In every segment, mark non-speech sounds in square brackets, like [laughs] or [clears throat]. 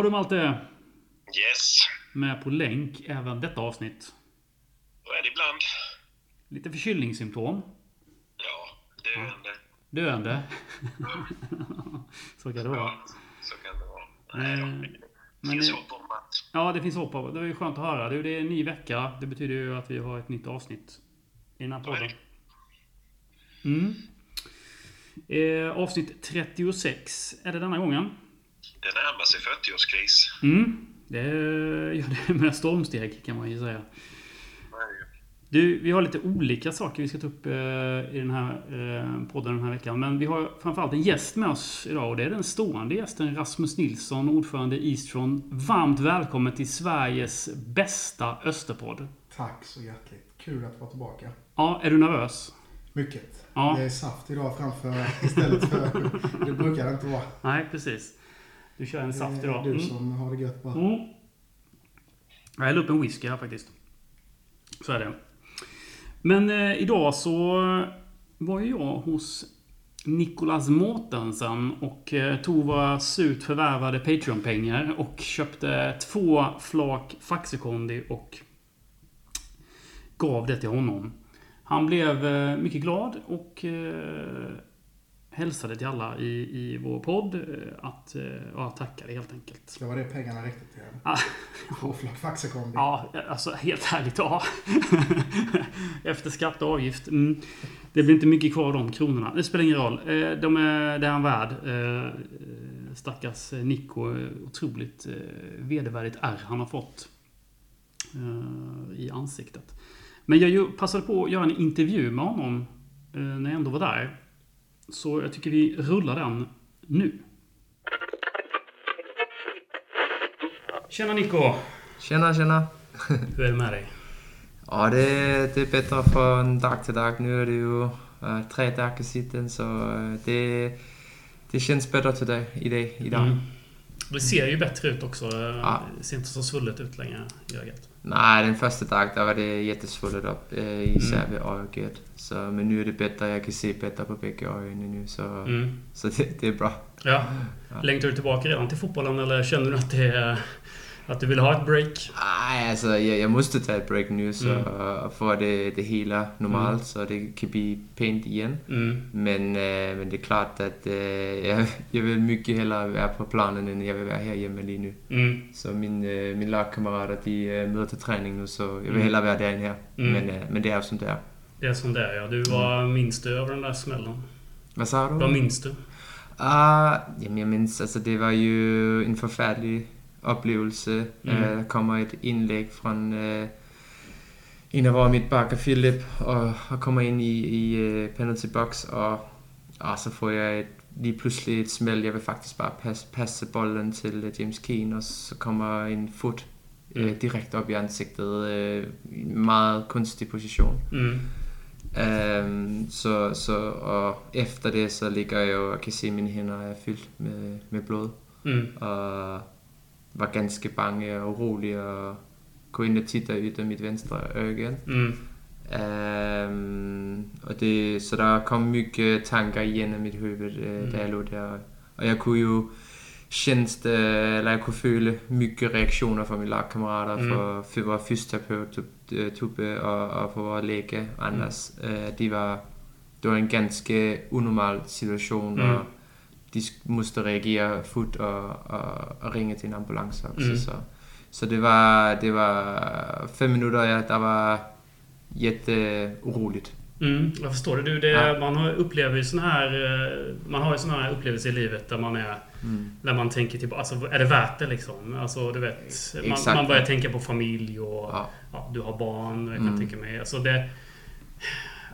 har du Malte. Yes. Med på länk även detta avsnitt. Så är det ibland. Lite förkylningssymptom. Ja, döende. Döende. [laughs] så kan det vara. Så kan det vara. Nej, Eh, det men finns hopp om att... Ja, det finns hopp av. Det är skönt att höra. Det är en ny vecka. Det betyder ju att vi har ett nytt avsnitt i den här podden. Mm. Eh, avsnitt 36 är det denna gången. Det närmar sig 40-årskris. Mm. Det gör [laughs] det med stormsteg kan man ju säga. Du, vi har lite olika saker vi ska ta upp eh, i den här eh, podden den här veckan. Men vi har framförallt en gäst med oss idag och det är den stående gästen Rasmus Nilsson, ordförande i Eastron. Varmt välkommen till Sveriges bästa Österpodd. Tack så hjärtligt. Kul att vara tillbaka. Ja, är du nervös? Mycket. Ja. Det är saft idag framför istället för... [laughs] Det brukar det inte vara. Nej, precis. Du kör en saft är idag. du Mm. som har det gött bara. Mm. Jag häller upp en whisky här faktiskt. Så är det. Men eh, idag så var ju jag hos Nicolas Mårtensen och eh, tog våra surt förvärvade Patreon-pengar och köpte två flak Faxekondi och gav det till honom. Han blev eh, mycket glad och eh, hälsade till alla i, i vår podd eh, att eh, ja, tackade helt enkelt. Det var det pengarna räckte till. Ah, flak Faxekombi. Ja, alltså helt ärligt, ja. [laughs] Efter skatt och avgift. Mm. Det blir inte mycket kvar av de kronorna. Det spelar ingen roll. Eh, De är, det är han värd. Stackars Nico. Otroligt vedervärdigt ärr han har fått i ansiktet. Men jag passade på att göra en intervju med honom när jag ändå var där. Så jag tycker vi rullar den nu. Tjena Nico! Tjena, tjena. [laughs] Hur är det med dig? Ja, det, det är bättre från dag till dag. Nu är det ju uh, tre dagar sedan, så uh, det, det känns bättre today, idag. idag. Mm. Det ser ju bättre ut också. Ja. Det ser inte så svullet ut längre i ögat. Nej, den första dagen där var det jättesvullet upp, uh, Mm. isär vid ögat. Så, men nu är det bättre, jag kan se bättre på bägge ögonen nu, så, Mm. så det, det är bra. Ja. Ja. Längtar du tillbaka redan till fotbollen eller känner du att, det är, att du vill ha ett break? Nej, alltså jag, jag måste ta ett break nu så, Mm. uh, för det, det hela normalt, Mm. så det kan bli pent igen. Mm. Men, eh, men det är klart att eh, jag, jag vill mycket hellre vara på planen än jag vill vara här hemma lige nu. Mm. Så min, eh, min lagkammerater de eh, møder till träning nu så jag vill Mm. hellre vara där än här. Mm. Men, eh, men det är som det är. Det är som det är ja. Du, vad minns du över den där smällen? Vad sa du? Vad minns du? Ah, jamen jag minns, alltså det var ju en förfärlig upplevelse. Mm. Eh, det kommer ett inlägg från eh, en av våra mittbackar, Philip, och, och kommer in i, i penalty box och ja, så får jag ett, lige pludselig et smäll. Jag vill faktiskt bara passe, passe bollen till eh, James Keane och så kommer en fot Mm. eh, direkt upp i ansiktet. Eh, i en meget konstig position. Mm. Ehm, så, så, och efter det så ligger jag och kan se mina händer är fyllt med, med blod. Mm. Och var ganska bange och orolig och och titta ut av mitt vänstra öga. Mm. Och det, så där kom mycket tankar igenom mitt huvud eh, Mm. där jag låg där. Och jag kunde ju känns det, eller jag kunde följa mycket reaktioner från mina lagkamrater, Mm. för, för vår fysioterapeut eh, Tubbe och, och för vår läkare Anders. Eh, de var, det var en ganska onormal situation Mm. och de måste reagera fort och, och, och ringa till en ambulans också. Mm. Så, så det var, det var fem minuter, ja, det var jätteoroligt. Mm, jag förstår det. Du, det Ja. Man har, upplever ju sån här... eh, Man har ju såna här upplevelser i livet där man är... Mm. Där man tänker typ, alltså är det värt det liksom? Alltså du vet, man, Exakt. man börjar tänka på familj och Ja. ja, du har barn. Jag kan Mm. tänka mig. Alltså, det,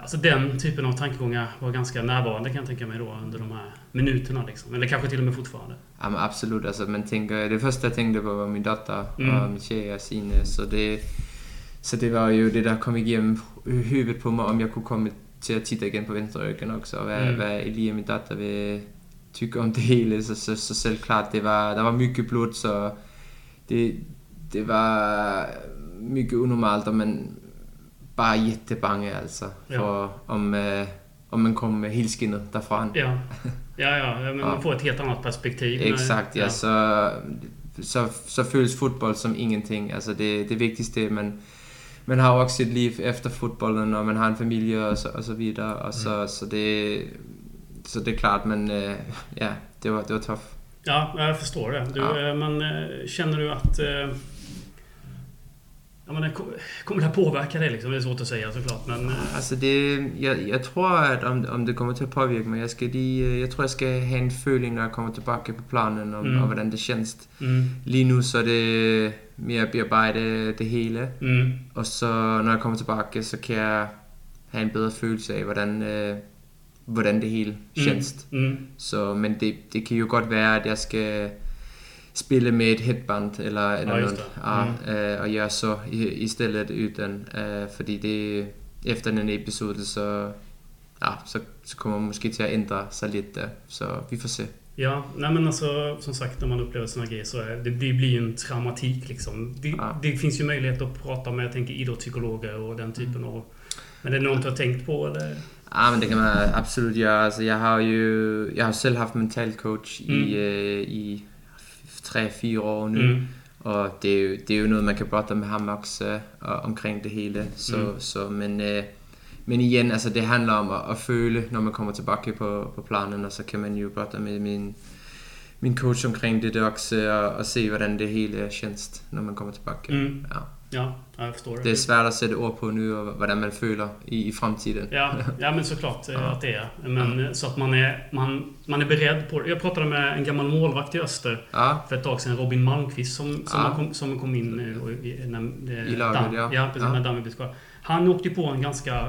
alltså den typen av tankegångar var ganska närvarande kan jag tänka mig då under de här minuterna. Liksom. Eller kanske till och med fortfarande. Ja, men absolut. Alltså, man tänker, det första jag tänkte på var min dotter Mm. och min tjej och Signe. Så det, så det var ju det där kom igenom huvudet på mig om jag kunde komma till att titta igen på vänstra ögon också. Vad, Mm. vad Elia, min dotter, vill tycka om det [laughs] hela. Så, så, så självklart, det var, det var mycket blod så det, det var mycket onormalt och bara jättebange alltså. Ja. För om, eh, om man kom med helskinnet därifrån. [laughs] Ja, ja, ja men Ja. man får ett helt annat perspektiv. Exakt, ja. Så så, så føles fodbold som ingenting. Altså det, det vigtigste, man, man har jo også sit liv efter fodbolden, og man har en familie og så, og så videre. Og så, mm. så, det, så det er klart, men øh, ja, det var, det var tough. Ja, jag förstår det. Du, Ja. eh, Men eh, känner du att... eh, Ja, men det kom- kommer det här påverka dig liksom? Det är svårt att säga såklart, men... eh, Altså det, jeg, jeg tror, at om, om det kommer til at påvirke mig, jeg, skal lige, øh, jeg tror, jeg skal have en føling, når jeg kommer tilbage på planen, om, Mm. mm. og hvordan det känns. Mm, Lige nu så er det mere at bearbejde det hele, mm, og så når jeg kommer tilbage, så kan jeg have en bedre følelse af, hvordan, øh, hvordan det hele känns. mm, Så, men det, det kan jo godt være, at jeg skal spille med et headband eller, eller Ja, det. ja, øh, og gøre så i, i stedet uden, øh, fordi det efter den episode, så, ja, så, så kommer man måske til at ændre sig lidt der, så vi får se. Ja, nej men alltså som sagt när man upplever såna grejer så är det blir blir ju en traumatik liksom. Det, Ja. det finns ju möjlighet att prata med, jag tänker idrottspsykologer och den typen av... Men är det något du har tänkt på eller? Ja, men det kan man absolut gøre. Altså, jeg har jo jeg har selv haft mental coach i, Mm. øh, i 3-4 år nu. Mm, Og det er, jo, det er jo noget, man kan prate med også øh, og omkring det hele. Så, Mm. så, men, øh, men igen, altså, det handler om at, at føle, når man kommer tilbage på, på planen, og så kan man jo prate med min, min coach omkring det også, og, og se, hvordan det hele känns, når man kommer tilbage. Mm. Ja. Ja, ja, jag förstår det. Det er svært at sætte ord på nu, hvordan man føler i, i fremtiden. Ja, ja men såklart eh, Ja. att det är. Men eh, så att man är, man, man är beredd på det. Jag pratade med en gammal målvakt i Öster Ja, för ett tag sedan, Robin Malmqvist, som, som, Ja. kom, som kom in eh, och i, när, I laget, Dam- ja. Ja, precis. Ja. När Dammy blev skadad. Han åkte på en ganska eh,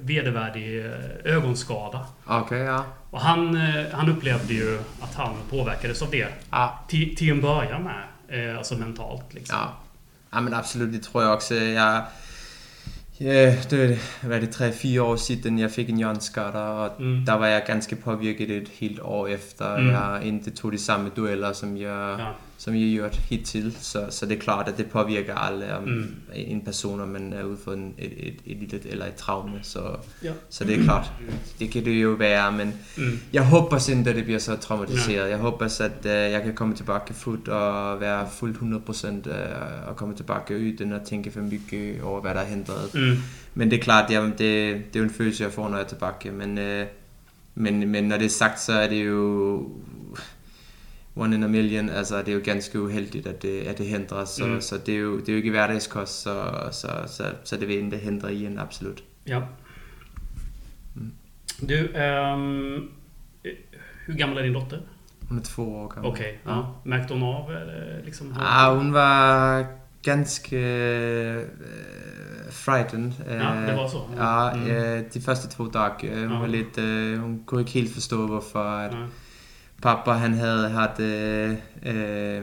vedervärdig ögonskada. okay, ja. Och han, han upplevde ju att han påverkades av det. Ja, Till, till en början med. Alltså mentalt liksom. Ja. men absolut, det tror jeg også. Jeg, ja, det var det 3-4 år siden, jeg fik en hjerneskade, og Mm. der var jeg ganske påvirket et helt år efter. Mm. Mm. Jeg ikke tog de samme dueller, som jeg, Ja. Som jeg gjort hittil. Så, så det er klart, at det påvirker alle om Mm. en person, om man er ude for en, et, et, et lille eller et traume. Så, Ja. så det er klart, det kan det jo være, men Mm. jeg hoppas inte det bliver så traumatiseret. Jeg hoppas at uh, jeg kan komme tilbage fuldt og være fuldt 100% uh, og komme tilbage uden at tænke for mycket over, hvad der er hindret. Mm. Men det er klart, det, er- det, det jo en følelse, jeg får, når jeg er tilbage. Men, uh, men, men når det er sagt, så er det jo one in a million. Altså, det er jo ganske uheldigt, at det, at det hindrer. Så, Mm. så det, er jo, det er jo ikke hverdagskost, så, så, så, så det vil ikke hindre i en absolut. Ja. Mm. Du, eh, hur gammal är din dotter? Hun er to år gammel. Okej, ja. Märkte hon av eller liksom? Ah, hun var ganske øh, frightened. Ja, det var så. Ja, Mm. øh, de første to dage. Øh, hun, Ja. var lidt, øh, hun kunne ikke helt forstå, hvorfor at Nej. Pappa han havde haft øh, øh,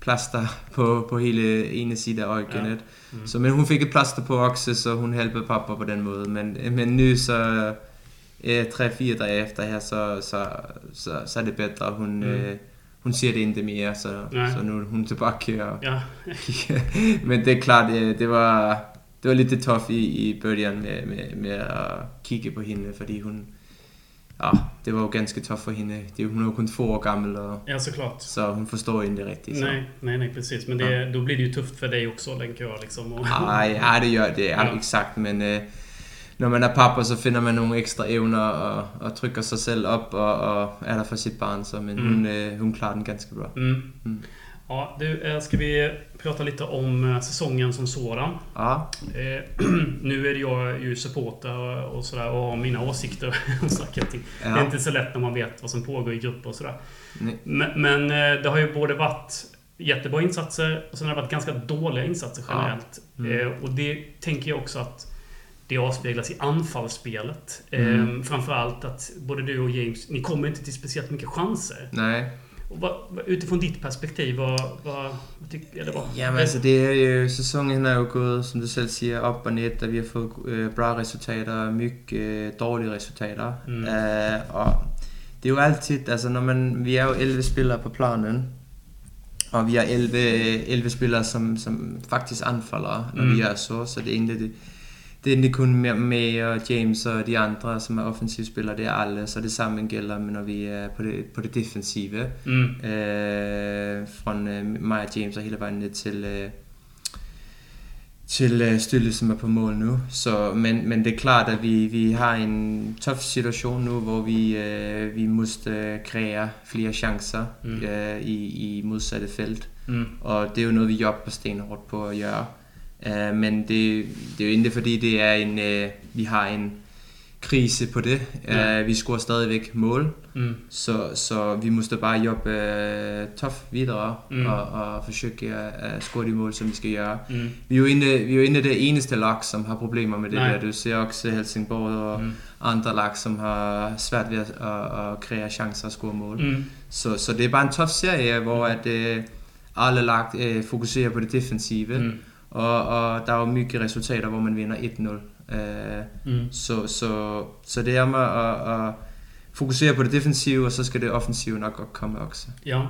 plaster på, på hele ene side af øjenet. Mm. Så, men hun fik et plaster på også, så hun hjælpede pappa på den måde. Men, men nu så, øh, tre-fire dage efter her, så, så, så, så er det bedre. Hun, Mm. øh, hun siger det ikke mere, så, Nej. så nu er hun tilbage. Og, Ja, [laughs] men det er klart, det, det var det var lidt det tough i, i bølgen med, med, med at kigge på hende, fordi hun, ja, det var hende. Det, hun er jo kun få år gammel, og, ja såklart. så hun forstår ikke rigtigt. Så. Nej, nej, nej, precis. Men det, då blir det ju tufft för dig också, tänker jag. Liksom. Och, Ej, ja, det gør det, ja, Ja. exakt, men øh, når man er pappa, så finder man nogle ekstra evner og, og trykker sig selv op og, og er der for sit barn, så, men Mm. hun, øh, hun klarer den ganske bra. Mm. Mm. Ja, du, eh, ska vi prata lite om eh, säsongen som sådan? Ja, Eh, [clears throat] nu är jag ju supporter och- och sådär och har mina åsikter [laughs] att snacka till. Det är ja, inte så lätt när man vet vad som pågår i grupper och sådär. Men, men eh, det har ju både varit jättebra insatser och sen har det varit ganska dåliga insatser Ja. generellt. Mm. Eh, och det tänker jag också att det avspeglas i anfallsspelet. Mm. Eh, framförallt att både du och James, ni kommer inte till speciellt mycket chanser. nej. Och vad, utifrån ditt perspektiv, vad, vad, vad tycker eller vad, Jamen altså, det er jo, sæsonen er jo gået, som du selv siger, op og ned, og vi har fået øh, bra resultater, mycket øh, dårlige resultater. Mm. Øh, og det er jo altid, altså når man, vi er jo 11 spillere på planen, og vi har 11, 11 spillere, som, som faktisk anfalder, når Mm. vi er så, så det er egentlig det, det är inte kun med- mig och James och de andra som är offensivspelare, det är alla. Så detsamma gäller när vi är på det, på det defensiva. Mm. Eh, från eh, mig och James och hela vägen ned till, eh, till eh, Stille som är på mål nu. Så, men, men det är klart att vi, vi har en tuff situation nu hvor vi, eh, vi måste kreera fler chanser Mm. eh, i, i motsatte fält. Mm. Och det är ju något vi jobbar stenhårt på att göra. Eh, men det, det är ju inte för det är en, eh, vi har en kris på det. Nej. Eh, vi scorer stadigvæk mål. Mm. Så, så vi måste bara jobba eh, tough vidare Mm. och, och försöka eh, score de mål som vi ska göra. Mm. Vi är ju inte, vi är ju inte det eneste lag som har problemer med det Nej. där. Du ser också Helsingborg och Mm. andra lag som har svårt vid att, att, att kreera chanser och score mål. Mm. Så, så det är bara en tuff serie hvor at, øh, alle lag øh, fokuserer på det defensive. Mm. Og, og der er jo mycket resultater, hvor man vinder 1-0. Øh, Mm. så, så, så det er med at, at fokusere på det defensive, og så skal det offensive nok godt komme også. Ja.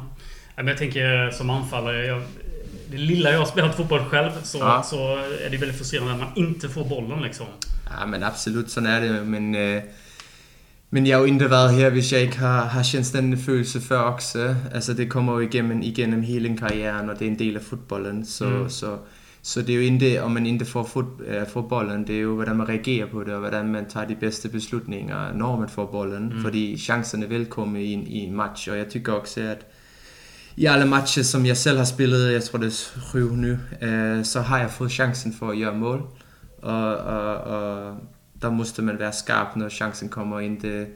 Men jag tänker som anfallare. Jag, det lilla jag har spelat fotboll själv så, Ja. så är det väldigt frustrerande att man inte får bollen liksom. Ja, men absolut, sådan er det. Men, øh, men jeg har jo ikke været her, hvis jeg ikke har, har kendt den følelse før også. Altså, det kommer jo igennem, igennem hele karrieren, og det er en del af fodbolden. Så, mm. så, så det er jo ikke, om man ikke får, fod, øh, får bolden, det er jo, hvordan man reagerer på det, og hvordan man tager de bedste beslutninger, når man får bolden. Mm. Fordi chancerne vil komme i en, i en match, og jeg tykker også, at i alle matcher, som jeg selv har spillet, jeg tror det er syv nu, øh, så har jeg fået chancen for at gøre mål. Og, og, og der måste man være skarp, når chancen kommer, og ikke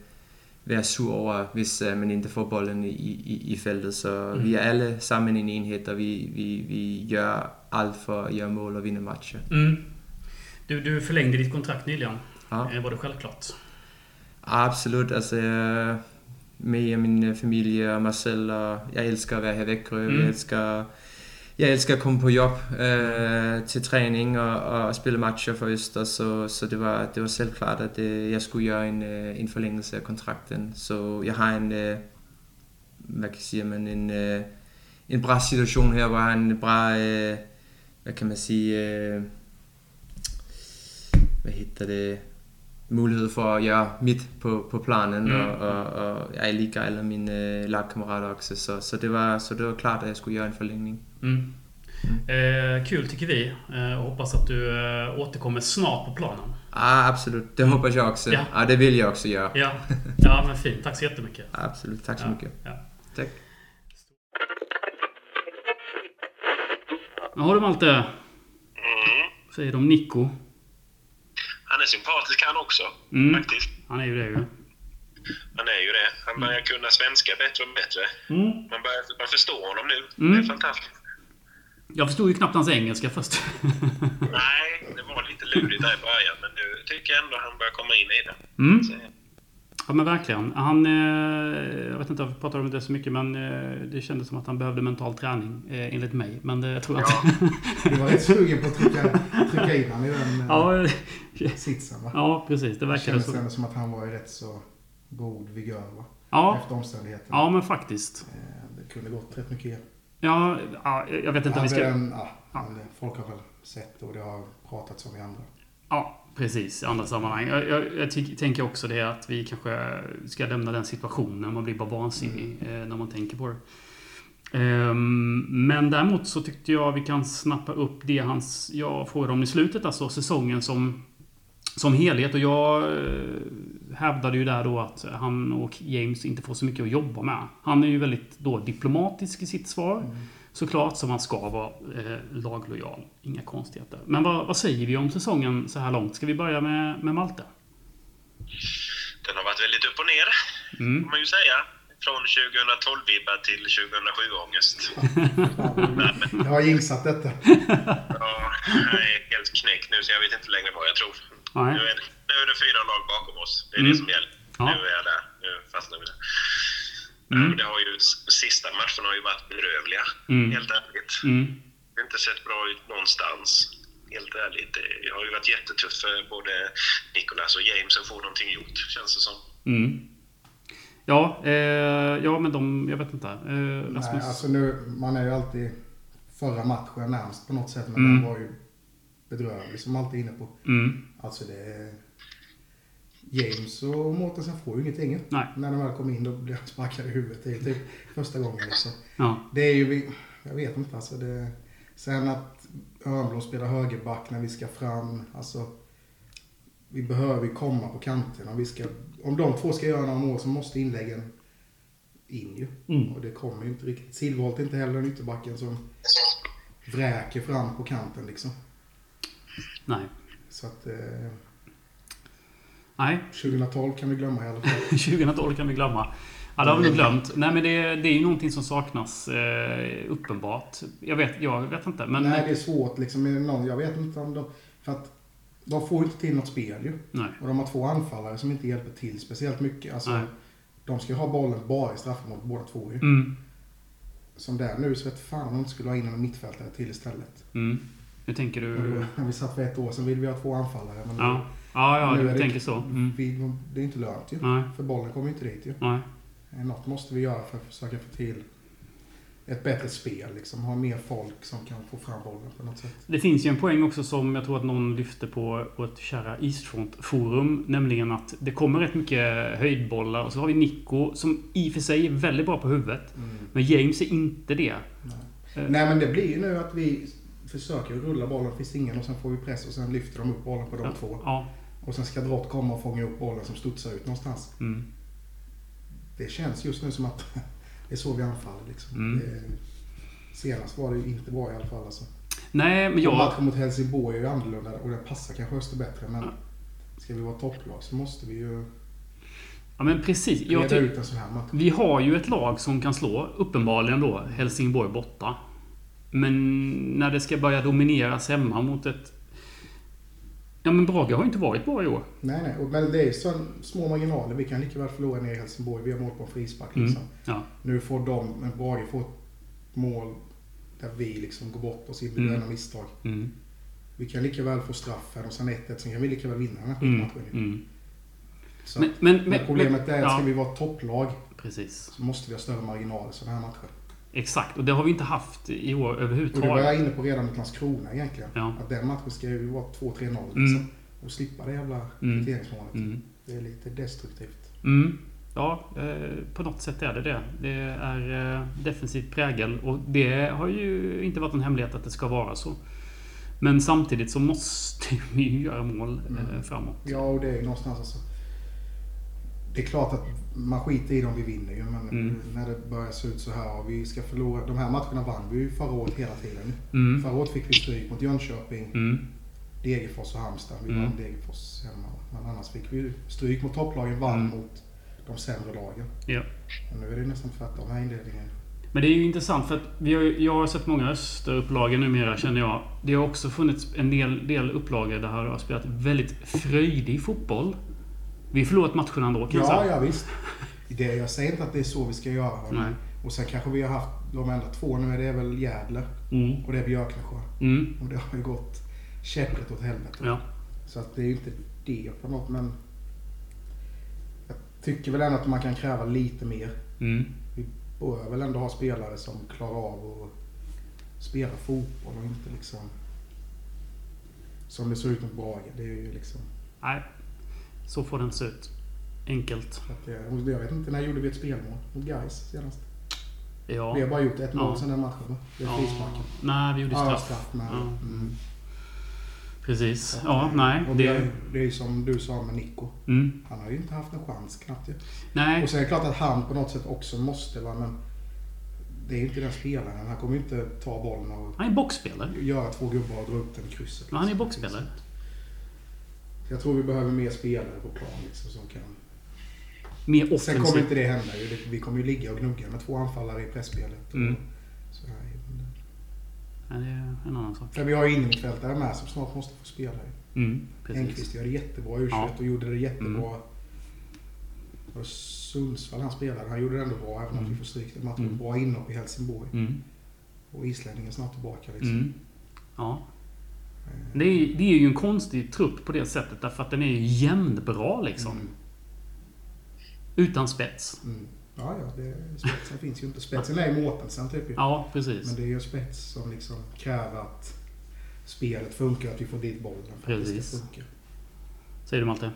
være sur over, hvis uh, man ikke får bolden i, i, i feltet. Så Mm. vi er alle sammen en enhed, og vi, vi, vi gør alt for at gøre mål og vinde matcher. Mm. Du, du förlängde ditt kontrakt nyligen. Ja. Eh, Var det självklart? Absolut, altså jeg, mig og min øh, familie og mig selv, og jeg elsker at være her i Vækkø. Mm. Mm. Jeg elsker jeg elsker at komme på job øh, til træning og, og spille matcher for Øster, så, så det, var, det var selvklart, at øh, jeg skulle gøre en, øh, en forlængelse af kontrakten. Så jeg har en, hvad kan siger man, en, en bra situation her, hvor jeg har en bra, hvad kan man sige, øh, hvad hedder det, mulighed for at gøre mit på, på planen, Mm. mm. og, og, jeg er gejl af mine lagkammerater også, så, så, det var, så det var klart, at jeg skulle gøre en forlængning. Mm. Eh, kul tycker vi. Eh, och hoppas att du eh, återkommer snart på planen. Ah, absolut, det hoppas jag också. Ja. Ja. det vill jag också göra. Ja, [laughs] ja men fint. Tack så jättemycket. Absolut, tack så Ja, mycket. ja. Tack. Jaha du Malte. Mm. Säger de Nico. Han är sympatisk han också, Mm. faktiskt. Han är ju det ju. Han är ju det. Han börjar kunna svenska bättre och bättre. Mm. Man, börjar, man förstår honom nu. Mm. Det är fantastiskt. Jag förstod ju knappt hans engelska först. [laughs] Nej, det var lite lurigt där i början, men nu tycker jag ändå han börjar komma in i det. Mm. Så, Ja men verkligen. Han... Eh, jag vet inte, jag pratar om det så mycket men eh, det kändes som att han behövde mental träning eh, enligt mig. Men det tror jag Ja. inte. [laughs] Du var rätt sugen på att trycka, trycka in han i den ja, sitsen va? ja, precis. Det Det verkade kändes så. som att han var i rätt så god vigör va? Ja, Efter omständigheterna. ja men faktiskt. Det kunde gått rätt mycket. Ja, ja, jag vet inte om vi ska... Även, ja, men folk har väl sett och det har pratats om i andra. Ja, precis. I andra sammanhang. Jag, jag, jag tänker också det att vi kanske ska lämna den situationen. Man blir bara vansinnig eh, när man tänker på det. Ehm, men däremot så tyckte jag vi kan snappa upp det hans, jag frågade om i slutet, alltså säsongen som, som helhet. Och jag eh, hävdade ju där då att han och James inte får så mycket att jobba med. Han är ju väldigt då diplomatisk i sitt svar. Såklart som man ska vara eh, laglojal. Inga konstigheter. Men vad, vad säger vi om säsongen så här långt? Ska vi börja med, med Malte? Den har varit väldigt upp och ner, Mm. får man ju säga. Från 2012-vibbar till 2007-ångest. [laughs] Jag har jinxat detta. Ja, jag är helt knäckt nu så jag vet inte längre vad jag tror. Nej. Nu är, det, nu är det fyra lag bakom oss. Det är Mm. det som gäller. Ja. Nu är jag där. Nu fastnar vi där. Mm. Det har ju, sista matcherna har ju varit bedrövliga, Mm. helt ärligt. Mm. Det har inte sett bra ut någonstans. Helt ärligt. Det har ju varit jättetufft för både Nicolas och James att få någonting gjort, känns det som. Mm. Ja, eh, ja, men de... Jag vet inte. Eh, Nej, alltså nu, man är ju alltid förra matchen närmst på något sätt. Men Mm. den var ju bedrövlig som alltid är inne på. Mm. Alltså det. James och Mårtensen får ju ingenting. Nej. När de väl kommer in då blir han sparkad i huvudet. Det är typ första gången liksom. Ja. Det är ju, jag vet inte alltså. Det, sen att Örnblom spelar högerback när vi ska fram. Alltså, vi behöver ju komma på kanterna. Vi ska, om de två ska göra några mål så måste inläggen in ju. Mm. Och det kommer ju inte riktigt. Silverholt är inte heller den ytterbacken som vräker fram på kanten liksom. Nej. Så att eh, Nej. 2012 kan vi glömma i alla fall. [laughs] 2012 kan vi glömma. Ja, det har vi nog glömt. Nej, men det, det är ju någonting som saknas eh, uppenbart. Jag vet, jag vet inte. Men, Nej, det är svårt liksom. någon, Jag vet inte om de... För att de får inte till något spel ju. nej. Och de har två anfallare som inte hjälper till speciellt mycket. Alltså, Nej. de ska ju ha bollen bara i straffområdet båda två ju. Mm. Som det är nu så vet fan om de skulle ha in en mittfältare till istället. Mm. Hur tänker du? när vi satt för ett år sedan ville vi ha två anfallare. Men Ja, ja, ja nu du det- tänker så. Mm. vi, det är inte lönt ju. Nej, För bollen kommer ju inte dit ju. nej. Eh, Något måste vi göra för att försöka få till ett bättre spel. Liksom. Ha mer folk som kan få fram bollen på något sätt. Det finns ju en poäng också som jag tror att någon lyfte på vårt kära Eastfront-forum. Nämligen att det kommer rätt mycket höjdbollar. Och så har vi Nico som i och för sig är väldigt bra på huvudet. Men James är inte det. Nej. Eh. Nej men det blir ju nu att vi försöker rulla bollen, finns ingen och sen får vi press och sen lyfter de upp bollen på de Ja. två. Ja. Och sen ska Drott komma och fånga upp bollen som studsar ut någonstans. Mm. Det känns just nu som att [laughs] det är så vi anfaller liksom. Mm. Det, senast var det ju inte bra i alla fall alltså. Nej, men Jag... Matchen mot Helsingborg är ju annorlunda och den passar kanske Öster bättre men Ja. ska vi vara topplag så måste vi ju Ja, men precis. Jag ut en sån här match. Vi har ju ett lag som kan slå, uppenbarligen då, Helsingborg borta. Men när det ska börja domineras hemma mot ett... Ja, men Brage har ju inte varit bra i år. Nej nej, men det är så små marginaler. Vi kan lika väl förlora ner i Helsingborg. Vi har mål på en frispark Mm. liksom. Ja. Nu får de, men Brage får ett mål där vi liksom går bort oss individuella Mm. misstag. Mm. Vi kan lika väl få straff här och sen 1-1, sen kan vi lika väl vinna den här Mm. matchen. Mm. Så, Men, men, men, men, problemet är att ja, ska vi vara topplag Precis. så måste vi ha större marginaler i sådana här matcher. Exakt. Och det har vi inte haft i år Och det var jag överhuvudtaget. inne på redan mot Landskrona egentligen. Ja. Att den matchen ska ju vara 2-3-0 Mm. liksom. Och slippa det jävla Mm. kvitteringsmålet. Mm. Det är lite destruktivt. Mm. Ja, eh, på något sätt är det det. Det är eh, defensiv prägel och det har ju inte varit en hemlighet att det ska vara så. Men samtidigt så måste [laughs] vi ju göra mål eh, Mm. framåt. Ja, och det är ju någonstans alltså. Det är klart att man skiter i det om vi vinner ju, men Mm. när det börjar se ut så här och vi ska förlora. De här matcherna vann vi ju förra året hela tiden. Mm. Förra året fick vi stryk mot Jönköping, Mm. Degerfors och Halmstad. Vi Mm. vann Degerfors hemma. Men annars fick vi stryk mot topplagen, vann Mm. mot de sämre lagen. Ja. Och nu är det nästan tvärtom här inledningen. Men det är ju intressant för att vi har, jag har sett många Österupplagor numera känner jag. Det har också funnits en del, del upplagor där det har spelat väldigt fröjdig fotboll. Vi förlorat matcherna ändå kan jag Ja, säga. ja visst. Det, jag säger inte att det är så vi ska göra. Nej. Och sen kanske vi har haft de enda två nu, det är väl Jädler Mm. och det är Björknesjö. Mm. Och det har ju gått käpprätt åt helvete. Ja. Så att det är ju inte det på något men... Jag tycker väl ändå att man kan kräva lite mer. Mm. Vi bör väl ändå ha spelare som klarar av att spela fotboll och inte liksom... Som det ser ut mot Brage. Det är ju liksom... Nej, så får inte se ut. Enkelt. Att jag vet inte, när gjorde vi ett spelmål? Mot Gais senast. Ja. Vi har bara gjort ett mål Ja. sedan den matchen va? Det är Ja. frisparken. Nej, vi gjorde Ja, straff. straff med. Ja. Mm. Precis. Ja, eh, nej. Det, är, det är ju som du sa med Nico. Mm. Han har ju inte haft en chans knappt ju. Nej. Och sen är det klart att han på något sätt också måste vara men det är ju inte den spelaren. Han kommer ju inte ta bollen och Han är boxspelare. göra två gubbar och dra upp den i krysset. Men han är liksom. boxspelare. Jag tror vi behöver mer spelare på plan liksom, som kan... Mer Sen kommer offensivt. inte det hända Vi kommer ju ligga och gnugga med två anfallare i pressspelet. Mm. Så här, Nej, det är en annan sak. För vi har ju innermittfältare med som snart måste få spela. Mm. Enqvist gör det jättebra i U21 Ja. och gjorde det jättebra. Mm. Det Sundsvall han spelade? Han gjorde det ändå bra även om Mm. vi får stryk den matchen. Mm. Bra inhopp i Helsingborg. Mm. Och islänningen snart tillbaka liksom. Mm. Ja. Det är, det är ju en konstig trupp på det sättet därför att den är ju jämnbra liksom. Mm. Utan spets. Mm. Ja, ja, det, spetsen finns ju inte. Spetsen är ju Mårtensen typ. Ja, precis. Men det är ju spets som liksom kräver att spelet funkar, att vi får dit bollen för att det Precis. ska funka. säger du Malte?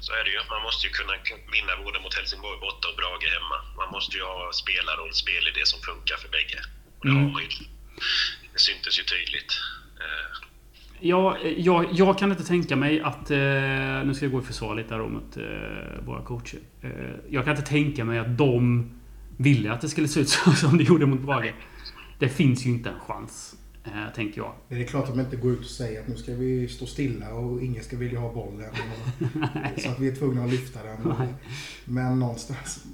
Så är det ju. Man måste ju kunna vinna både mot Helsingborg borta och Brage hemma. Man måste ju ha spelare och spel i det som funkar för bägge. Och det Mm. har man ju. Det syntes ju tydligt. Eh, Ja, jag, jag kan inte tänka mig att... Eh, nu ska jag gå i försvar lite här mot eh, våra coacher. Eh, jag kan inte tänka mig att de ville att det skulle se ut så [laughs] som det gjorde mot Brage. Det finns ju inte en chans, eh, tänker jag. Det är klart att de inte går ut och säger att nu ska vi stå stilla och ingen ska vilja ha bollen. [laughs] Och, så att vi är tvungna att lyfta den. Nej. Men någonstans,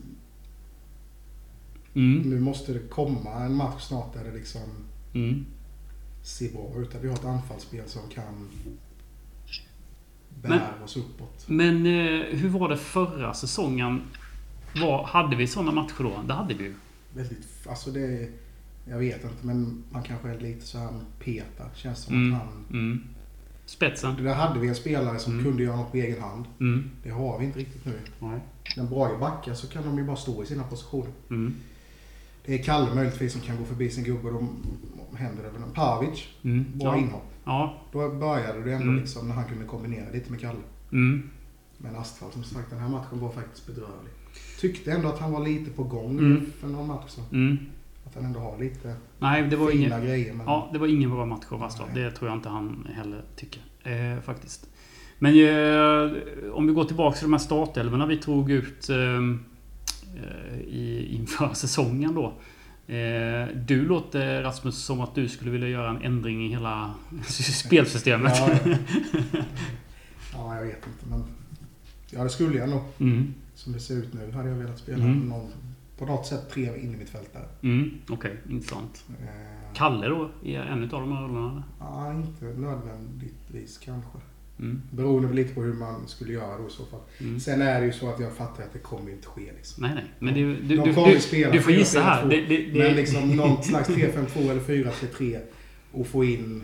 Mm, nu måste det komma en match snart där det liksom mm, ser bra ut. Vi har ett anfallsspel som kan bära Men- oss uppåt. Men eh, hur var det förra säsongen? Var, hade vi sådana matcher då? Det hade vi ju. Väldigt, alltså det jag vet inte men man kanske är lite så här petar. Känns som Mm. att han... Mm. Spetsen. Där hade vi en spelare som Mm. kunde göra något på egen hand. Mm. Det har vi inte riktigt nu. Nej. När Brage backar så kan de ju bara stå i sina positioner. Mm. Det är Kalle möjligtvis som kan gå förbi sin gubbe då händer det väl en Pavic. Mm. Bra Ja. inhopp. Ja. Då började det ändå Mm. liksom när han kunde kombinera lite med Kalle. Mm. Men Astral som sagt, den här matchen var faktiskt bedrövlig. Tyckte ändå att han var lite på gång Mm. för någon match sedan. Mm. Att han ändå har lite Nej, det var fina ingen... grejer. Men Ja, det var ingen bra match av. Nej. Det tror jag inte han heller tycker. Eh, faktiskt. Men eh, om vi går tillbaka till de här startelvorna vi tog ut eh, eh, i, inför [laughs] säsongen då. Eh, du låter Rasmus som att du skulle vilja göra en ändring i hela [laughs] spelsystemet. Ja, ja. [laughs] ja, jag vet inte. Men ja, det skulle jag nog. Mm, Som det ser ut nu hade jag velat spela Mm. någon, på något sätt tre in i mitt fält där. mm, Okej, intressant. Eh, Kalle då? Är en av de här rollerna? Ja, inte nödvändigtvis kanske. Mm, Beroende lite på hur man skulle göra då i så fall. mm. Sen är det ju så att jag fattar att det kommer inte ske liksom. Nej, nej. Men det, är- du, De du, kommer ju du, spela du får 4-4-2, gissa här. Det, det, det, Men liksom [laughs] någon slags 3-5-2 eller 4-3-3 och få in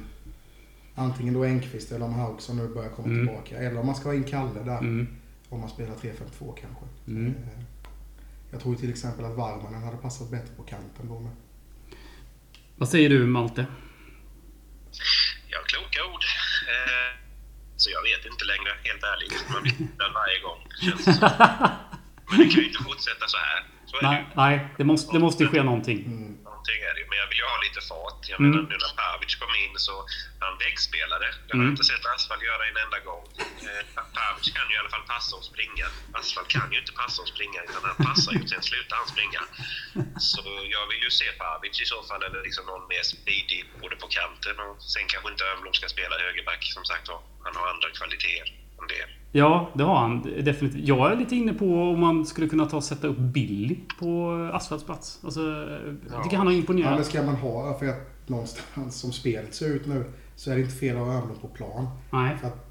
antingen då Engqvist eller om Haug som nu börjar komma Mm. tillbaka. Eller om man ska ha in Kalle där. Mm, Om man spelar 3-5-2 kanske. mm. Eh, Jag tror till exempel att Varmanen hade passat bättre på kanten då med. Vad säger du Malte? ja, kloka ord. Eh, så jag vet inte längre, helt ärligt. Man blir den varje gång. Känns det som. [laughs] Men det kan ju inte fortsätta så här. Så är det Nej, nej det, måste, det måste ju ske någonting. Mm. Någonting är det. Men jag vill ju ha lite fart. Jag Mm. menar nu när Pavic kom in så han väggspelare. Det har Mm. jag inte sett Asfalt göra en enda gång. Eh, Pavic kan ju i alla fall passa och springa. Asfalt kan ju inte passa och springa utan han passar ju sen slutar han springa. Så jag vill ju se Pavic i så fall eller liksom någon mer speedig både på kanten och sen kanske inte Ömblom ska spela högerback som sagt var. Han har andra kvaliteter än det. Ja, det har han definitivt. Jag är lite inne på om man skulle kunna ta och sätta upp Billy på Asfalts plats. Alltså, jag tycker han har Ja, men imponerat. ska man ha, för att någonstans som spelet ser ut nu så är det inte fel att ha Ömlund på plan. Nej. För att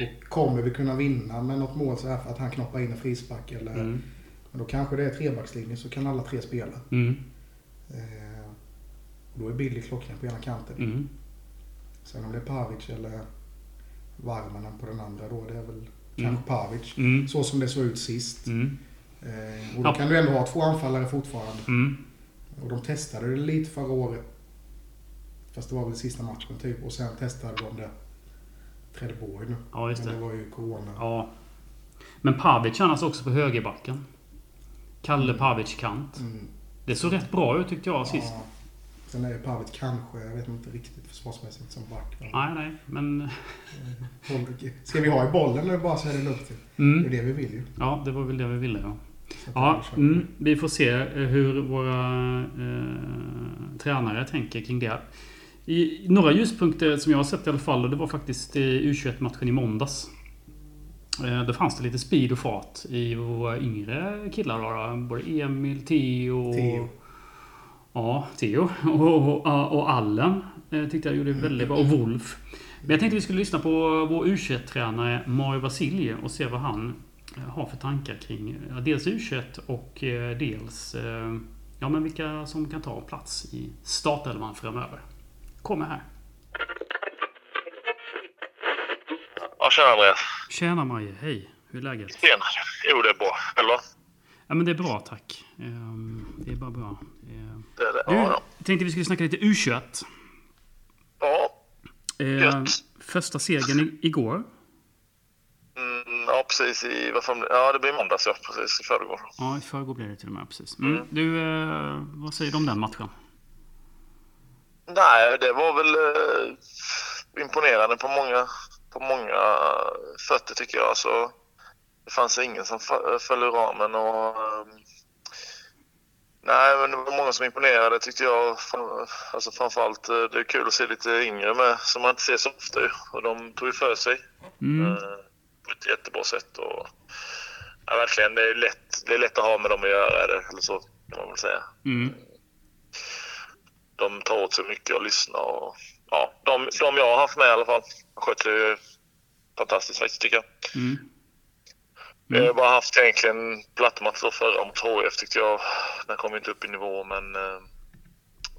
då kommer vi kunna vinna med något mål så här för att han knoppar in en frispark eller... Mm. Men då kanske det är trebackslinje så kan alla tre spela. Mm. Eh, och då är Billy klockren på ena kanten. Mm. Sen om det är Pavic eller Varmanen på den andra då, det är väl Mm. kanske Pavic. Mm. Så som det såg ut sist. Mm. Eh, och då Ja. kan du ändå ha två anfallare fortfarande. Mm. Och de testade det lite förra året. Fast det var väl sista matchen typ. Och sen testade de det Trelleborg nu. Ja, just Men det det. var ju Corona. Ja. Men Pavic annars också på högerbacken. Kalle Pavic kant. Mm. Det såg rätt bra ut tyckte jag sist. Ja. Sen är ju Pavic kanske, jag vet inte riktigt försvarsmässigt som back. Men, Nej, nej. Men... [laughs] Ska vi ha i bollen nu bara så är det lugnt. Det är Mm. det vi vill ju. Ja, det var väl det vi ville. Ja. Ja, mm, vi får se eh, hur våra eh, tränare tänker kring det. I, några ljuspunkter som jag har sett i alla fall, och det var faktiskt i U21-matchen i måndags. Eh, då fanns det lite speed och fart i våra yngre killar. Då, då. Både Emil, Theo, Theo. Ja, Theo och, och, och Allen eh, tyckte jag gjorde väldigt bra. Och Wolf. Men jag tänkte vi skulle lyssna på vår U21-tränare Mario Vasilje och se vad han eh, har för tankar kring dels U21 och eh, dels ja, men vilka som kan ta plats i startelvan framöver. Kommer här. Ja, tjena Andreas. Tjena Maje, hej. Hur är läget? Tjena. Jo, det är bra. Eller? Ja men det är bra tack. Ehm, Det är bara bra. Ehm, det. Du, Ja, ja. tänkte vi skulle snacka lite U21. ja. Eh, Gött. första segern igår. precis. I, vad fan, ja, det blir måndags, ja. Precis. I förrgår. Ja, i förrgår blev det till och med. Precis. Mm. Du, eh, vad säger du om den matchen? Nej, det var väl eh, imponerande på många, på många fötter tycker jag. Alltså, det fanns ingen som föll ur ramen och eh, Nej, men det var många som imponerade tyckte jag. Alltså framförallt, eh, det är kul att se lite yngre med som man inte ser så ofta. Och de tog ju för sig Mm. eh, på ett jättebra sätt. Och, ja, verkligen, det är, lätt, det är lätt att ha med dem att göra, eller, så kan man väl säga. Mm. De tar åt sig mycket och lyssnar. Och, ja, de, de jag har haft med i alla fall har skött det ju fantastiskt faktiskt tycker jag. Mm. Vi har bara haft egentligen plattmatch då förra mot HIF tyckte jag. Den kom inte upp i nivå men eh,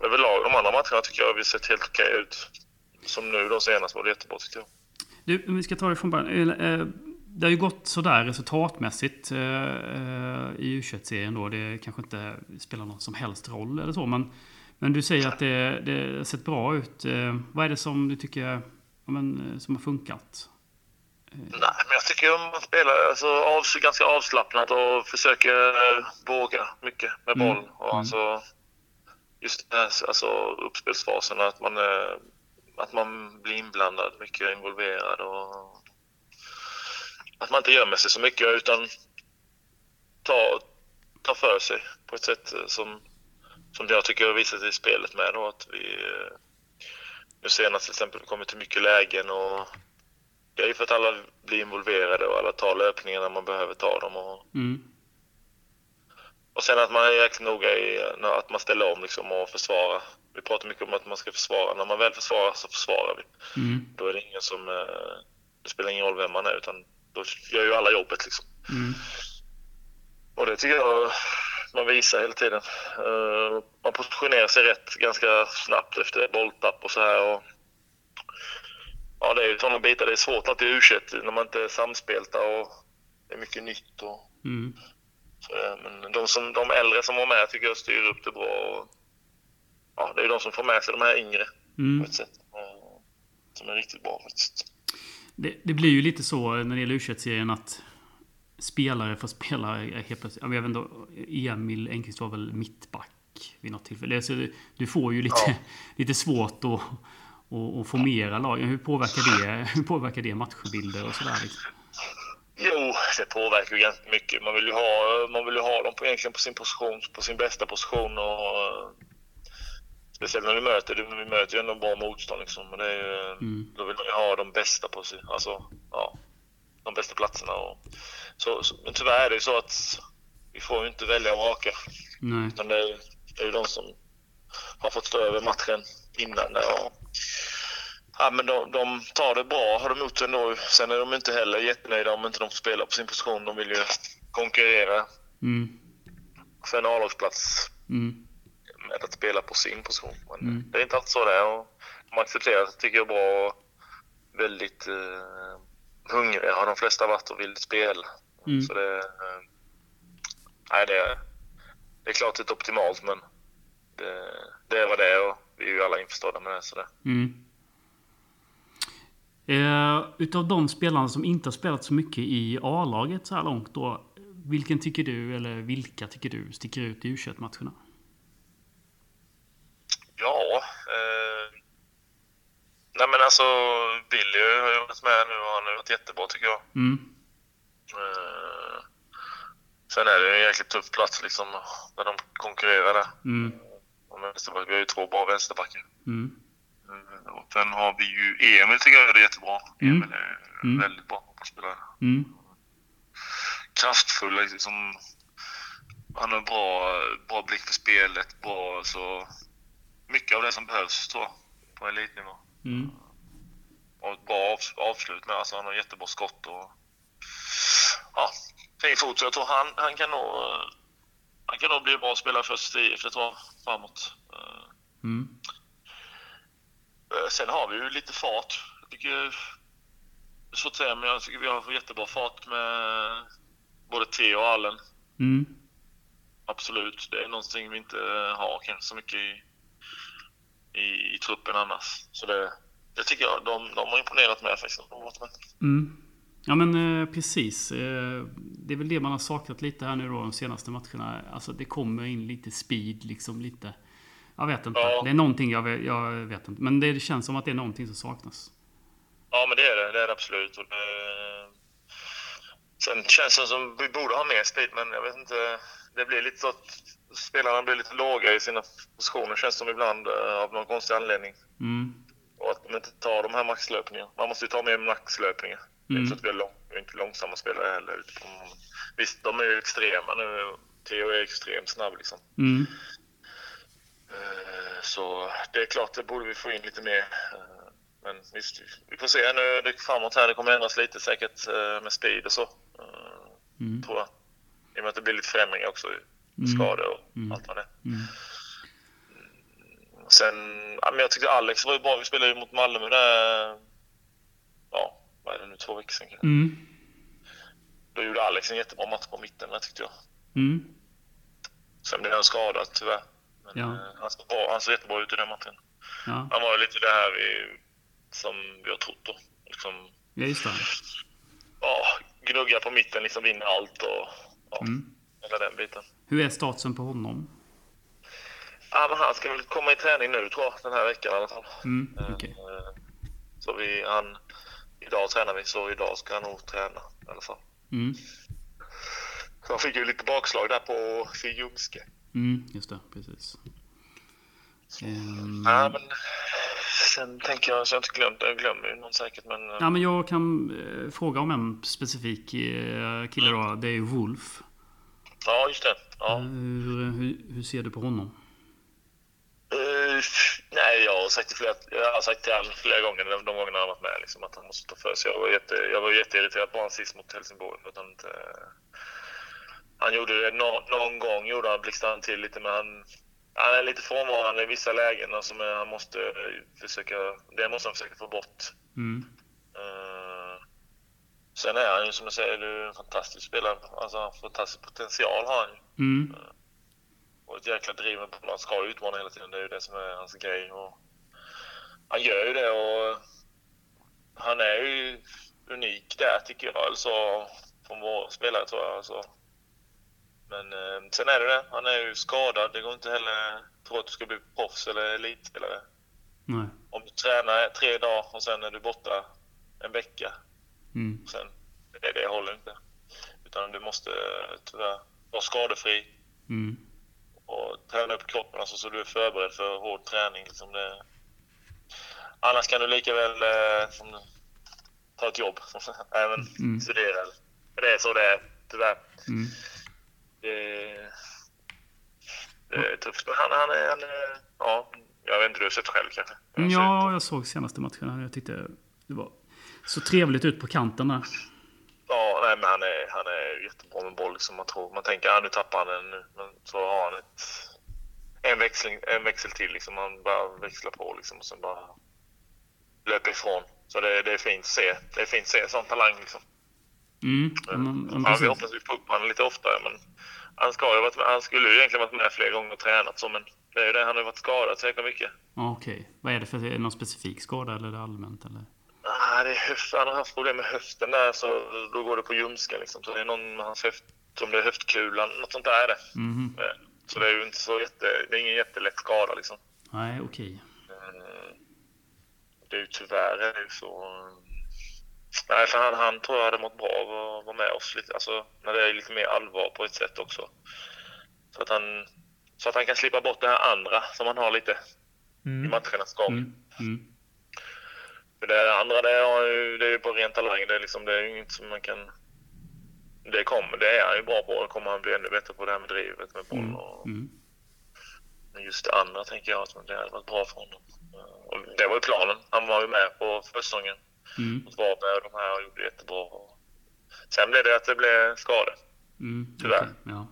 överlag de andra matcherna tycker jag vi sett helt okej ut. Som nu då senast var det jättebra tyckte jag. Du, om vi ska ta det från början. Eh, eh, Det har ju gått sådär resultatmässigt eh, eh, i U21-serien då. Det kanske inte spelar någon som helst roll eller så. Men, men du säger att det, det har sett bra ut. Eh, Vad är det som du tycker ja, men, eh, som har funkat? Nej, men jag tycker man spelar alltså, av, ganska avslappnat och försöker eh, våga mycket med Mm. boll. Och Mm. alltså, just den här alltså, uppspelsfasen, att man, eh, att man blir inblandad, mycket involverad och att man inte gömmer sig så mycket utan tar, tar för sig på ett sätt eh, som, som jag tycker har visat i spelet med. Då, att vi, nu senast till exempel kommit till mycket lägen och det är ju för att alla blir involverade och alla tar löpningar när man behöver ta dem. Och, Mm. och sen att man är jäkligt noga i att man ställer om liksom och försvarar. Vi pratar mycket om att man ska försvara. När man väl försvarar så försvarar vi. Mm. Då är det ingen som... eh, Det spelar ingen roll vem man är utan då gör ju alla jobbet liksom. Mm. Och det tycker jag man visar hela tiden. Eh, Man positionerar sig rätt ganska snabbt efter bolltapp och så här. Och ja, det är ju sådana bitar. Det är svårt att i u när man inte är samspelta och det är mycket nytt. Och, Mm. så, men de, som, de äldre som var med tycker jag styr upp det bra. Och, ja, det är ju de som får med sig de här yngre Mm. på ett sätt. eh, Som är riktigt bra faktiskt. Det, det blir ju lite så när det gäller u serien att spelare får spela helt plötsligt. Jag vet inte, Emil Engqvist var väl mittback vid något tillfälle. Så det- du får ju lite, Ja. lite svårt att, att, att formera lagen. Hur påverkar det, hur påverkar det matchbilder och sådär? Liksom? Jo, det påverkar ju ganska mycket. Man vill ju ha, man vill ju ha dem på, egentligen på sin position, på sin bästa position. Och, speciellt när vi möter, vi möter ju ändå bra motstånd liksom. Och det är ju, Mm. Då vill man ju ha de bästa på sig, alltså, ja, de bästa platserna. Och, så, så, men tyvärr är det ju så att vi får ju inte välja och raka. Nej. Utan det är, det är ju de som har fått stå över matchen innan. Och, ja, men de, de tar det bra, har de gjort ändå. Sen är de inte heller jättenöjda om inte de får spela på sin position. De vill ju konkurrera Mm. för en A-lagsplats Mm. med att spela på sin position. Men Mm. det är inte alltid så det är. Och de accepterar det, tycker jag, bra. Väldigt eh, hungriga har de flesta varit och vill spela. Mm. Så det, eh, nej, det, är- det är klart inte optimalt, men det, det är vad det är och vi är ju alla införstådda med det. Så det. Mm. Eh, utav de spelarna som inte har spelat så mycket i A-laget så här långt då. Vilken tycker du, eller vilka tycker du, sticker ut i u matcherna Ja, eh, nej men alltså Billy har ju varit med nu och han har varit jättebra tycker jag. Mm. Eh, sen är det en jäkligt tuff plats liksom när de konkurrerar där. Mm. Och vänsterback, vi har ju två bra vänsterbackar. Mm. Eh, Och sen har vi ju Emil tycker jag är jättebra. Mm. Emil är Mm. väldigt bra fotbollsspelare. Mm. Kraftfull liksom. Han har bra, bra blick för spelet, bra så mycket av det som behövs tror jag på elitnivå. Mm. Och ett bra av, avslut med. Alltså han har jättebra skott och ja, fin fot. Så jag tror han, han kan nog han kan nog bli bra spelare för IF, det tror jag, framåt. Mm. Eh, Sen har vi ju lite fart. Jag tycker, svårt att säga, men jag tycker vi har jättebra fart med både T och Allen. Mm. Absolut. Det är någonting vi inte har kanske så mycket i, i, i truppen annars. Så det, det tycker jag, de, de har imponerat med faktiskt. Mm. Ja men eh, precis. Eh, det är väl det man har saknat lite här nu då de senaste matcherna. Alltså det kommer in lite speed liksom lite. Jag vet inte. Ja. Det är någonting jag vet, jag vet inte. Men det känns som att det är någonting som saknas. Ja, men det är det. Det är det absolut. Och det... Sen känns det som vi borde ha mer speed, men jag vet inte. Det blir lite så att spelarna blir lite låga i sina positioner, känns som ibland, eh, av någon konstig anledning. Mm. Och att de inte tar de här maxlöpningarna. Man måste ju ta mer maxlöpningar. Mm. så att vi är, lång, inte långsamma spelare heller. på- Visst, de är ju extrema nu. Theo är extremt snabb liksom. Mm. Eh, Så det är klart, det borde vi få in lite mer. Eh, Men visst, vi får se nu det framåt här. Det kommer ändras lite säkert eh, med speed och så. Mm. Tror jag. I och med att det blir lite förändringar också. Mm. Skador och Mm. allt vad det. Mm. Sen, ja, men jag tyckte Alex var ju bra. Vi spelade ju mot Malmö där. Ja, vad är det nu? Två veckor sedan kanske. Mm. Då gjorde Alex en jättebra match på mitten där tyckte jag. Mm. Sen blev han skadad tyvärr. Men Ja. eh, han, såg bra, han såg jättebra ut i den matchen. Ja. Han var ju lite det här vi, som vi har trott då. Liksom, ja, just det. ja, gnugga på mitten, liksom vinna allt och ja, Mm. hela den biten. Hur är statusen på honom? Ja, men han ska väl komma i träning nu tror jag, den här veckan i alla fall. Mm. Eh, Så vi, han, idag tränar vi, så idag ska han nog träna i alla fall. Mm. Han fick ju lite bakslag där på Ljungske. Mm. Just det, precis. Ehm, Ja, men sen tänker jag, så jag inte glömt, jag glömmer ju någon säkert, men eh, Ja, men jag kan eh, fråga om en specifik eh, kille då. Det är ju Wolf. ja, just det. Ja. Eh, Hur, hur, hur ser du på honom? Nej, jag har sagt det flera, jag har sagt till honom flera gånger de, de gångerna han varit med liksom, att han måste ta för sig. Jag var, jätte, jag var jätteirriterad på honom sist mot Helsingborg. För att han, inte, han gjorde det nå, någon gång, gjorde han blixtrade till lite, men han, han är lite frånvarande i vissa lägen. Alltså, men han måste försöka, det måste han försöka få bort. Mm. Eh, sen är han ju som jag säger, en fantastisk spelare. Alltså, fantastisk potential har han ju. Mm. Och ett jäkla driv med bollen. Han ska utmana hela tiden. Det är ju det som är hans grej. Och han gör ju det och han är ju unik där tycker jag. Alltså från våra spelare tror jag. Alltså. Men eh, sen är det det. Han är ju skadad. Det går inte heller tro att du ska bli proffs eller elitspelare. Nej. Om du tränar tre dagar och sen är du borta en vecka. Mm. Sen, det, det håller inte. Utan du måste eh, tyvärr vara skadefri Mm. Och träna upp kroppen alltså, så du är förberedd för hård träning. Liksom det... Annars kan du lika väl eh, som, ta ett jobb, [laughs] även Mm. studera. Men det är så det är, tyvärr. Mm. Det, det är tufft. Han, han, är, han är... Ja, jag vet inte, du har sett själv kanske? Jag Ja, jag såg senaste matchen. Jag tyckte det var så trevligt ut på kanten där. Ja, nej, men han är, han är jättebra med boll. Liksom, man, tror, man tänker att ah, nu tappar han den nu. Men så har han ett, en, växling, en växel till. Liksom. Han bara växlar på liksom, och sen bara löper ifrån. Så det, det är fint att se. Det är fint att se sån talang. Liksom. Mm. Ja, men, men Ja, vi hoppas vi får upp honom lite oftare. Men han, ska ju varit med, han skulle ju egentligen varit med flera gånger och tränat så, men det är ju det. Han har ju varit skadad så jäkla mycket. Ja, Okej. Vad är det för... Någon specifik skada eller är det allmänt? Eller? Det är höft, han har haft problem med höften där, så då går det på ljumsken. Liksom. Så det är någon med hans höft, om det är höftkulan, något sånt där är det. Mhm. Eh, Så det är ju inte så jätte, det är ingen jättelätt skada liksom. Nej, okej. Eh, Det är ju tyvärr är det ju så. Nej, för han, han tror jag hade mått bra av att vara med oss lite, alltså när det är lite mer allvar på ett sätt också. Så att han, så att han kan slippa bort det här andra som han har lite i matchernas gång. Mm. Mm. För det andra det är ju, det är på ren talang. Det är, liksom, det är ju inget som man kan... Det kommer, det är han ju bra på. Det kommer han bli ännu bättre på det här med drivet med boll. Mm. Och, Mm. men just det andra tänker jag att det hade varit bra för honom. Och det var ju planen. Han var ju med på försäsongen Mm. mot Varberg och de här och gjorde jättebra. Och sen blev det att det blev skador. Mm. Tyvärr. okej, Ja.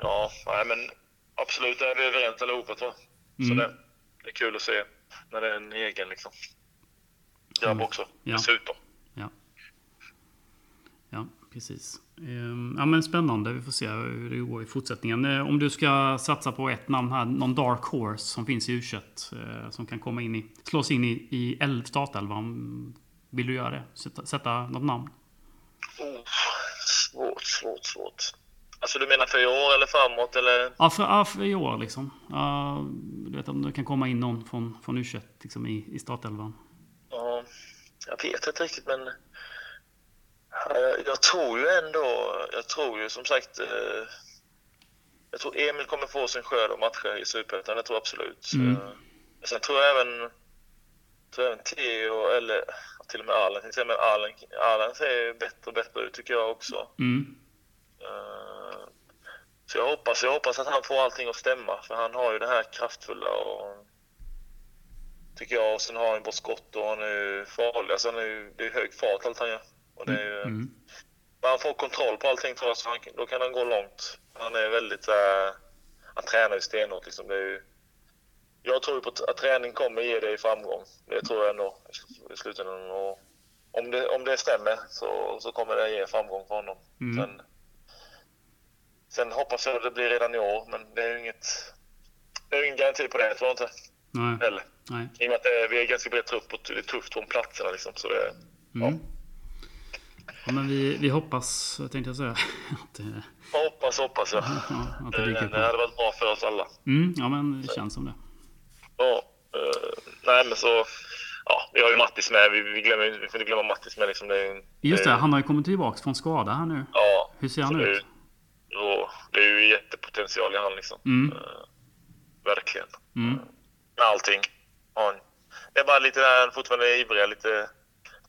Ja, nej, men absolut är vi överens allihopa tror jag. Så Mm. det, det är kul att se när det är en egen liksom. Grabb Mm. också, Ja. dessutom. Ja. Ja, precis. Ehm, Ja, men spännande. Vi får se hur det går i fortsättningen. Eh, Om du ska satsa på ett namn här, någon dark horse som finns i U21 eh, som kan komma in i, slås in i, i el- startelvan. Vill du göra det? Sätta, sätta något namn? Oh, svårt, svårt, svårt. Alltså du menar för i år eller framåt eller? Ja, för, ja, för i år liksom. Ja, du vet om det kan komma in någon från, från U21 liksom, i, i startelvan. Ja, jag vet inte riktigt men Ja, jag, jag tror ju ändå, jag tror ju som sagt eh, jag tror Emil kommer få sin skörd av matcher i Superettan, det tror jag absolut. Mm. Eh, Sen tror jag även, tror jag även Theo, eller till och med Allen, till och med Allen, Allen ser bättre och bättre ut tycker jag också. Mm. Eh, Så jag hoppas, jag hoppas att han får allting att stämma, för han har ju det här kraftfulla och tycker jag. Och sen har han ju bra skott och han är farlig. Alltså han är det är hög fart allt han gör. Och det är Mm. när han får kontroll på allting tror jag, så han, då kan han gå långt. Han är väldigt, äh, han tränar ju stenhårt liksom. Det är ju, jag tror på att, att träning kommer ge dig framgång. Det tror jag ändå i slutändan. Och om det, om det stämmer så, så kommer det ge framgång för honom. Mm. Sen, sen hoppas jag att det blir redan i år, men det är ju inget, det är ingen garanti på det, tror jag inte. Nej. Heller. Nej. I och med att det, vi är ganska bred trupp och det är tufft från platserna liksom. Så det, Mm. Ja, men vi, vi hoppas, tänkte jag säga, [laughs] att det, hoppas, hoppas ja, att det Det, det hade varit bra för oss alla. Mm, ja, men det känns som det. Ja, eh, nej men så... Ja, vi har ju Mattis med. Vi, vi, glömmer, vi får inte glömma Mattis med. Liksom. Det, är ju- Just det, han har ju kommit tillbaka från skada här nu. Ja, Hur ser han det är ut? Ja, det är ju jättepotential i han liksom. Mm. Eh, verkligen. Mm. Med allting. Ja, han- det är bara lite där fortfarande ivriga, lite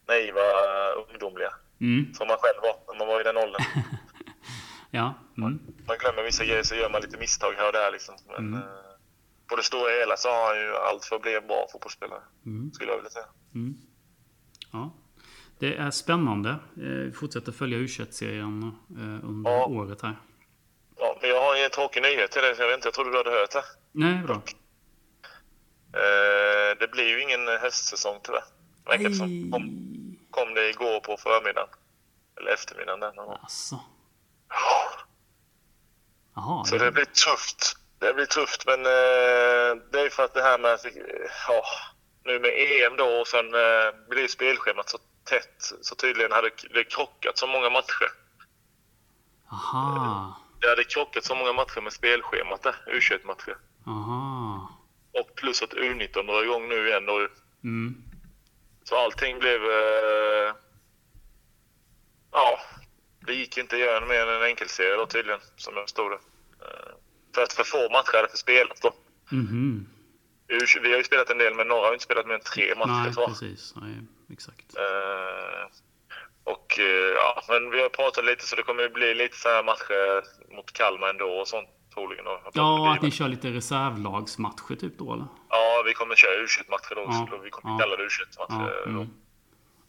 naiva, uh, ungdomliga. Mm. Som man själv var när man var i den åldern. [laughs] Ja. Mm. man glömmer vissa grejer så gör man lite misstag här och där liksom. Men Mm. eh, på det stora hela så har han ju allt för att bli en bra fotbollsspelare. Mm. Skulle jag vilja säga. Mm. Ja. Det är spännande. Eh, Vi fortsätter följa U21-serien eh, under Ja. året här. Ja, men jag har en tråkig nyhet till dig. Jag, vet inte, jag trodde du hade hört det. Nej, bra. Eh, det blir ju ingen höstsäsong tyvärr. Verkar det som. Kom, kom det igår på förmiddagen. Eller eftermiddagen där någon gång. Alltså. Jaha. Så det blir tufft. Det blir tufft men eh, det är för att det här med, ja, nu med EM då och sen eh, blir spelschemat så tätt så tydligen hade det krockat så många matcher. Aha. Det hade krockat så många matcher med spelschemat där, U21-matcher. Aha. Och plus att U19 drar igång nu igen då. Mm. Så allting blev... Eh, ja, det gick inte att göra mer än en enkelserie då tydligen, som jag förstod det. Eh, för att för få matcher hade för spelat då. U- Vi har ju spelat en del, men några har inte spelat mer än tre matcher Nej, tror jag. precis. Nej, exakt. Eh, och eh, ja, men vi har pratat lite så det kommer att bli lite så här matcher mot Kalmar ändå och sånt troligen. de Ja, att ni kör lite reservlagsmatcher typ då eller? Ja, vi kommer köra U21-matcher då. Ja, Så vi kommer ja. kalla det U21-matcher Ja. då. Mm.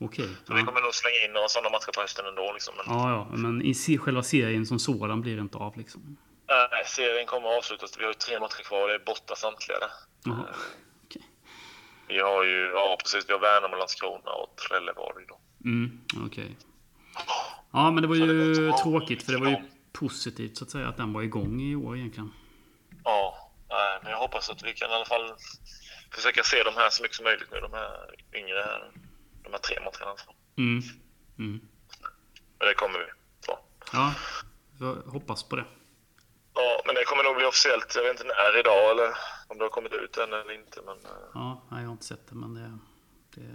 Okej. Så vi Ja. kommer nog slänga in några sådana matcher på hösten ändå. Liksom. Men, ja, ja. Men i själva serien som sådan blir det inte av liksom. Nej, serien kommer att avslutas. Vi har ju tre matcher kvar och det är borta samtliga där. Jaha. Okej. Vi har ju, ja precis, vi har Värnamo, Landskrona och Trelleborg då. Mm, okej. Ja, men det var det ju inte bra. tråkigt för det var ju positivt så att säga att den var igång i år egentligen. Ja, men jag hoppas att vi kan i alla fall försöka se de här så mycket som möjligt nu, de här yngre här. De här tre matcherna. Mm. Mm. Men det kommer vi få. Ja, jag hoppas på det. Ja, men det kommer nog bli officiellt. Jag vet inte när idag eller om det har kommit ut än eller inte. Men eh, Ja, nej, jag har inte sett det men det... Det,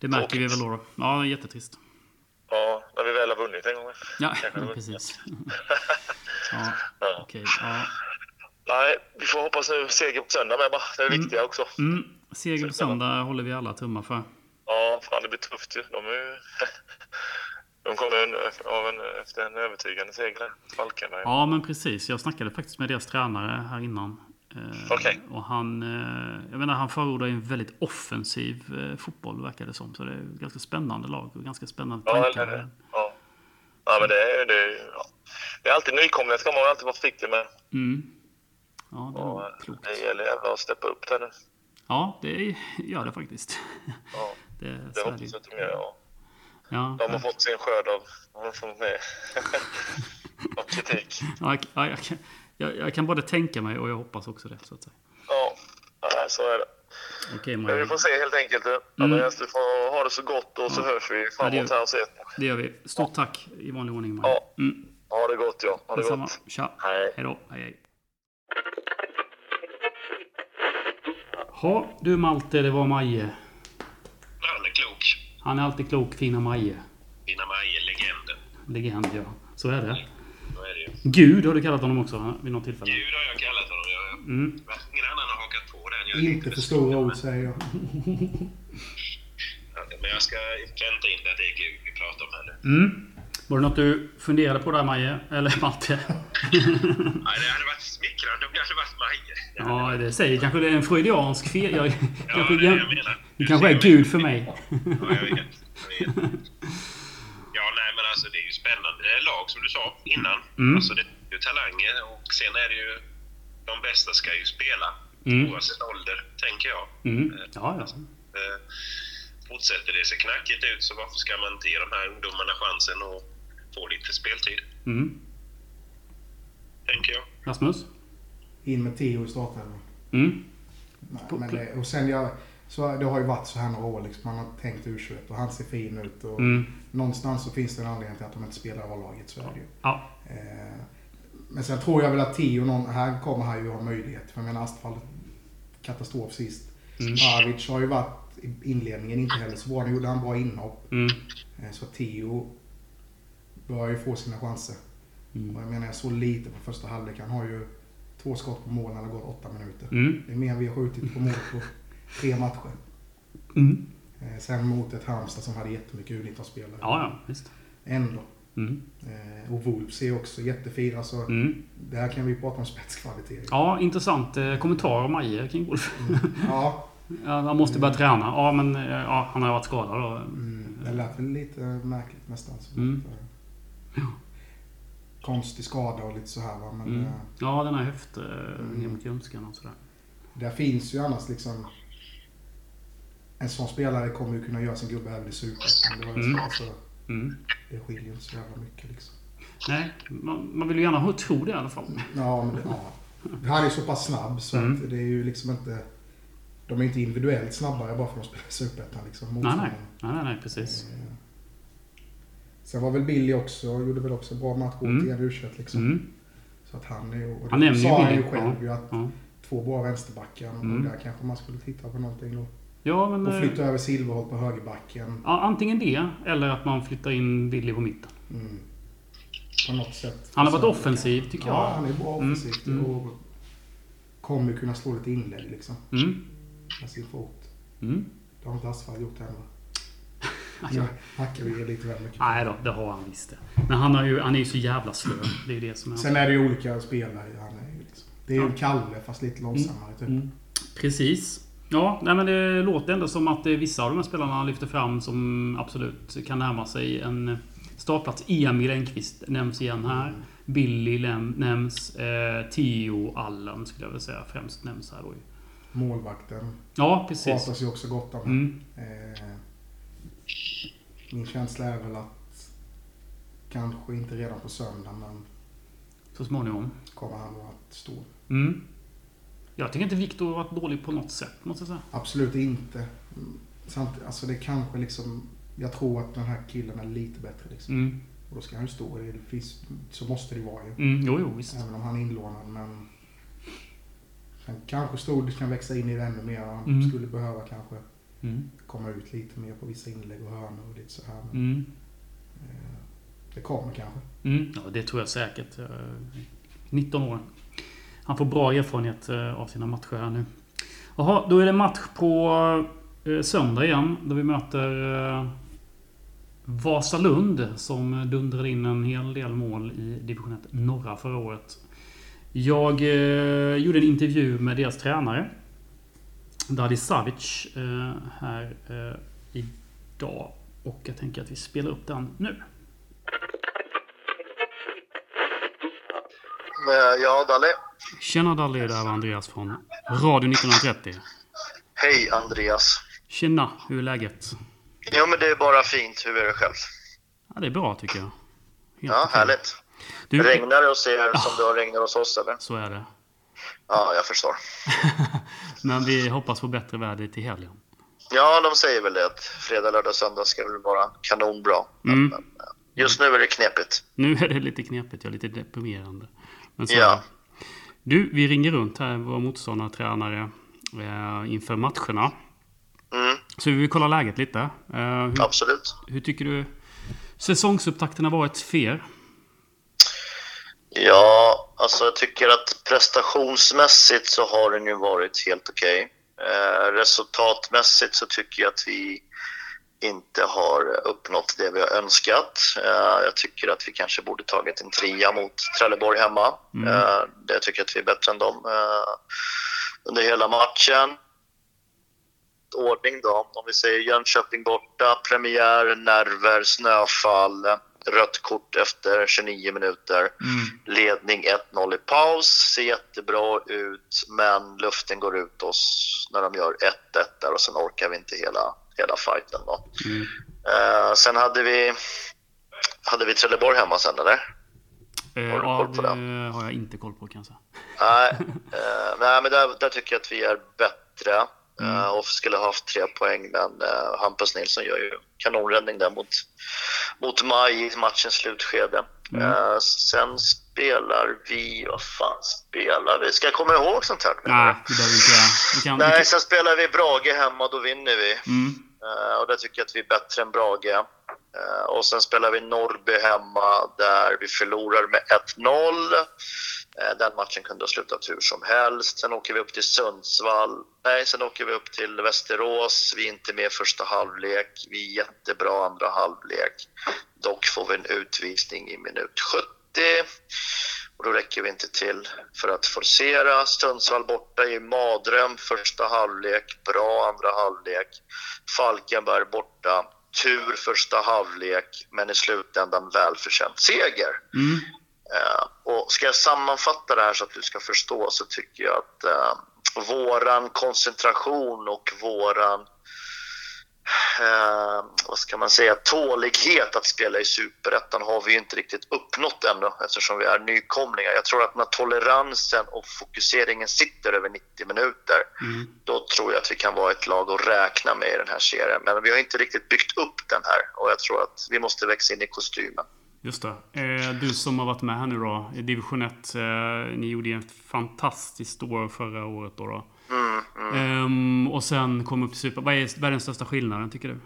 det märker vi Tråkigt. väl då. Ja, jättetrist. ja, när vi väl har vunnit en gång. Ja, precis. [laughs] Ja, Ja. okej. Ja. Nej, vi får hoppas nu seger på söndag med bara. Det är det viktiga också. Mm, seger på söndag håller vi alla tummar för. Ja, fan det blir tufft ju. De, är. [laughs] De kommer en, av en, efter en övertygande seger. Falkenberg. Ja, men precis. Jag snackade faktiskt med deras tränare här innan. Eh, Okej. Och han, eh, jag menar, han förordar en väldigt offensiv eh, fotboll verkar det som. Så det är ett ganska spännande lag och ganska spännande Ja, tankar. eller. Ja. ja, men det är, det, ja. det är alltid nykomlingar ska man alltid vara försiktig med. Mm. Ja, det Och, klokt. det gäller jävla att steppa upp där nu. Ja, det gör det faktiskt. [laughs] Ja, Det, det hoppas jag att de gör. Ja. Ja, De har fått sin skörd av, av, kritik. [laughs] ja, jag- ja, jag, jag, jag kan både tänka mig och jag hoppas också det. Så att säga. Ja, så är det. Okej, Men Maja. vi får se helt enkelt. Mm. Andreas, du får ha det så gott och så hörs vi Ja, framåt gör- här och ses. Det gör vi. Stort tack i vanlig ordning, Maja. Ja. Mm. Ha det gott ja. Ha det Detsamma. gott. Tja. Hej. Hej då. Hej, hej. Ja, du Malte, det var Maje. Han är klok. Han är alltid klok, fina Maje. Fina Maje, legenden. Legend, ja. Så är det. Så är det ju. Gud har du kallat honom också vid något tillfälle. Gud har jag kallat honom. Jag, Mm. ingen annan har hakat på den. Jag Inte för stora ord säger jag. Men jag ska pränta in det. Det är Gud vi pratar om här nu. Mm. Var det något du funderade på där Maje? Eller Malte? [laughs] Nej, det hade varit smickrande om det hade varit Maje. ja, det säger kanske det är en freudiansk fel. Jag, Ja, kanske, det är jag, menar. det kanske är Gud för mig. Ja, jag vet. Jag vet. [laughs] Ja, nej, men alltså det är ju spännande. Det är lag som du sa innan. Mm. Alltså det är ju talanger och sen är det ju... De bästa ska ju spela. Mm. Oavsett ålder, tänker jag. Mm. Ja, ja. Eh, Fortsätter det se knackigt ut så varför ska man inte ge de här ungdomarna chansen att få lite speltid? Mm. Tänker jag. Rasmus? In med Theo i startelvan. Mm. Nej, men det, och sen jag, så det har ju varit så här några år liksom. Man har tänkt U21 och han ser fin ut. Och Mm. Någonstans så finns det en anledning till att de inte spelar A-laget. Så är det ju. Ja. Eh, men sen tror jag väl att Theo, någon, här kommer han ju ha möjlighet. För jag menar Astfall, katastrof sist. Mm. Arvic har ju varit i inledningen inte heller så bra. Nu gjorde han bra inhopp. Mm. Eh, så Theo bör ju få sina chanser. Mm. Och jag menar jag såg lite på första halvlek. Han har ju två skott på mål när det gått åtta minuter. Mm. Det är mer än vi har skjutit på mål på tre matcher. Mm. Eh, sen mot ett Halmstad som hade jättemycket U19-spelare. Ja, ja. Visst. Ändå. Mm. Eh, och Wolves är också jättefin. Alltså, Mm. Det här kan vi prata om spetskvalitet. Ja, intressant eh, kommentar av Maje kring Wolf. Ja, [laughs] Ja, han måste börja träna. Ja, men ja, han har varit skadad då. mm, det lät väl lite märkligt nästan. Så Mm. För, konstig skada och lite så här va. Men Mm. Ja, den här höft eh, Mm. ljumsken och sådär. där finns ju annars liksom... En sån spelare kommer ju kunna göra sin gubbe även i Superettan. Det, var ju Mm. så- alltså, Mm. det skiljer inte så jävla mycket liksom. Nej, man, man vill ju gärna ha- tro det i alla fall. Ja, men det, ja. Han är så pass snabb så Mm. att det är ju liksom inte... De är inte individuellt snabbare bara för att de spelar i Superettan liksom. Nej, nej. Nej, nej, nej, precis. Eh, Sen var väl Billy också, gjorde väl också bra match Mm. åt mm. u liksom. Mm. Så att han är ju... och Han nämner ju sa han ju Billy, själv ja. ju att Ja, två bra vänsterbackar. Mm. Och där kanske man skulle titta på någonting då. Ja men... Och eh, flytta över Silverholt på högerbacken. Ja, antingen det, eller att man flyttar in Billy på mitten. Mm. På något sätt. Han har varit offensiv, tycker jag. Ja, han är bra Mm, offensivt. mm. Och kommer kunna slå lite inlägg liksom. Mm. Med sin fot. Mm. Det har inte Asfalt gjort än va? [laughs] Nu hackar vi lite väl mycket. nej då, det har han visst det. Men han, har ju, han är ju så jävla slö. Det är det som är... Sen är det ju olika spelare. Han är ju liksom, det är ju Ja. Kalle fast lite långsammare typ. Mm. Precis. Ja, nej men det låter ändå som att eh, vissa av de här spelarna han lyfter fram som absolut kan närma sig en startplats. Emil Enqvist nämns igen här. Billy läm- nämns. Eh, Theo Allen skulle jag vilja säga främst nämns här då. Målvakten Ja, precis. pratas ju också gott om. Mm. Eh, min känsla är väl att kanske inte redan på söndag men Så småningom. kommer han att stå. Mm. Jag tycker inte Viktor har varit dålig på något sätt, måste jag säga. Absolut inte. Samt, alltså det kanske liksom... Jag tror att den här killen är lite bättre liksom. Mm. Och då ska han ju stå. Finns, så måste det vara ju. Mm. Jo, jo, visst. Även om han är inlånad men... Sen kanske Stordis kan växa in i det ännu mer. Han Mm. skulle behöva kanske Mm. komma ut lite mer på vissa inlägg och hörnor och lite så här. Men, Mm. eh, det kommer kanske. Mm. Ja, det tror jag säkert. Eh, 19 år. Han får bra erfarenhet eh, av sina matcher här nu. Jaha, då är det match på eh, söndag igen. Då vi möter eh, Vasalund som dundrade in en hel del mål i division 1 norra förra året. Jag gjorde en intervju med deras tränare. Dadi Savic här idag. Och jag tänker att vi spelar upp den nu. Ja, Dalle. Tjena Dalle, det här var Andreas från Radio 1930. Hej Andreas. Tjena, hur är läget? Jo men det är bara fint. Hur är det själv? Ja, det är bra tycker jag. Helt Ja, okej. härligt. Du, Regnar det hos er som det har regnat hos oss eller? Så är det. Ja, jag förstår. [laughs] Men vi hoppas på bättre väder till helgen. Ja, de säger väl det att fredag, lördag, söndag ska väl vara kanonbra. Mm. men, just nu är det knepigt. Nu är det lite knepigt, ja, lite deprimerande. Men så Ja. Du, vi ringer runt här, våra motståndartränare, eh, inför matcherna. Mm, Så vi vill kolla läget lite. Eh, hur, absolut. hur tycker du säsongsupptakten har varit för er? Ja, alltså jag tycker att prestationsmässigt så har den ju varit helt okej. Eh, resultatmässigt så tycker jag att vi inte har uppnått det vi har önskat. Eh, jag tycker att vi kanske borde tagit en trea mot Trelleborg hemma. Mm. Eh, det jag tycker att vi är bättre än dem eh, under hela matchen. Ordning då, om vi säger Jönköping borta, premiär, nerver, snöfall, rött kort efter 29 minuter. Ledning 1-0 i paus, ser jättebra ut, men luften går ut oss när de gör 1-1 där och sen orkar vi inte hela, hela fighten. Då. Mm. Eh, sen hade vi, hade vi Trelleborg hemma sen eller? Eh, Har du koll på det det? har jag inte koll på kanske. Nej, [laughs] eh, nej men där, där tycker jag att vi är bättre eh, och skulle ha haft tre poäng. Men eh, Hampus Nilsson gör ju kanonräddning där mot, mot Maj i matchens slutskede. Mm. Eh, sen spelar vi, vad fan spelar vi? Ska jag komma ihåg sånt här? Nej, det behöver inte kan, Nej, sen spelar vi Brage hemma då vinner vi. mm, och där tycker jag att vi är bättre än Brage. Och sen spelar vi Norrby hemma där vi förlorar med 1-0. Eh, den matchen kunde ha slutat hur som helst. Sen åker vi upp till Sundsvall. Nej, sen åker vi upp till Västerås. Vi är inte med första halvlek. Vi är jättebra andra halvlek. Dock får vi en utvisning i minut 70. Och då räcker vi inte till för att forcera. Sundsvall borta i Madröm första halvlek, bra andra halvlek. Falkenberg borta, tur första halvlek, men i slutändan välförtjänt seger. mm, och ska jag sammanfatta det här så att du ska förstå så tycker jag att eh, våran koncentration och våran eh, vad ska man säga, tålighet att spela i Superettan har vi inte riktigt uppnått ännu eftersom vi är nykomlingar. Jag tror att när toleransen och fokuseringen sitter över 90 minuter mm. då tror jag att vi kan vara ett lag att räkna med i den här serien. Men vi har inte riktigt byggt upp den här och jag tror att vi måste växa in i kostymen. Just det. Eh, du som har varit med här nu då, i division 1. Eh, ni gjorde ju ett fantastiskt år förra året då. då. Mm, mm. Ehm, och sen kom upp till Super. Vad är, vad är den största skillnaden tycker du?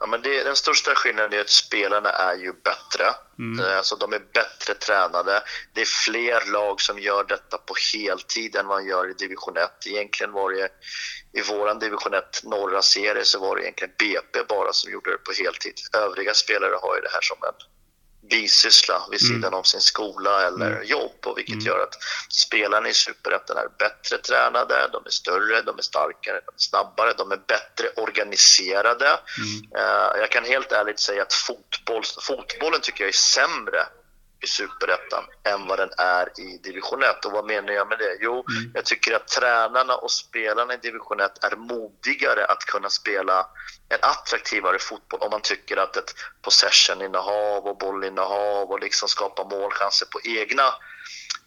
Ja, men det, den största skillnaden är att spelarna är ju bättre. Mm. Eh, Alltså, de är bättre tränade. Det är fler lag som gör detta på heltid än man gör i division 1. Egentligen var det i våran division 1 norra serie så var det egentligen BP bara som gjorde det på heltid. Övriga spelare har ju det här som en bisyssla vid Mm. sidan om sin skola eller jobb och vilket gör att spelarna i Superettan är bättre tränade, de är större, de är starkare, de är snabbare, de är bättre organiserade. Eh, jag kan helt ärligt säga att fotboll, fotbollen tycker jag är sämre i Superettan än vad den är i division 1. Och vad menar jag med det? Jo, jag tycker att tränarna och spelarna i division 1 är modigare att kunna spela en attraktivare fotboll om man tycker att ett possession-innehav och bollinnehav och liksom skapa målchanser på egna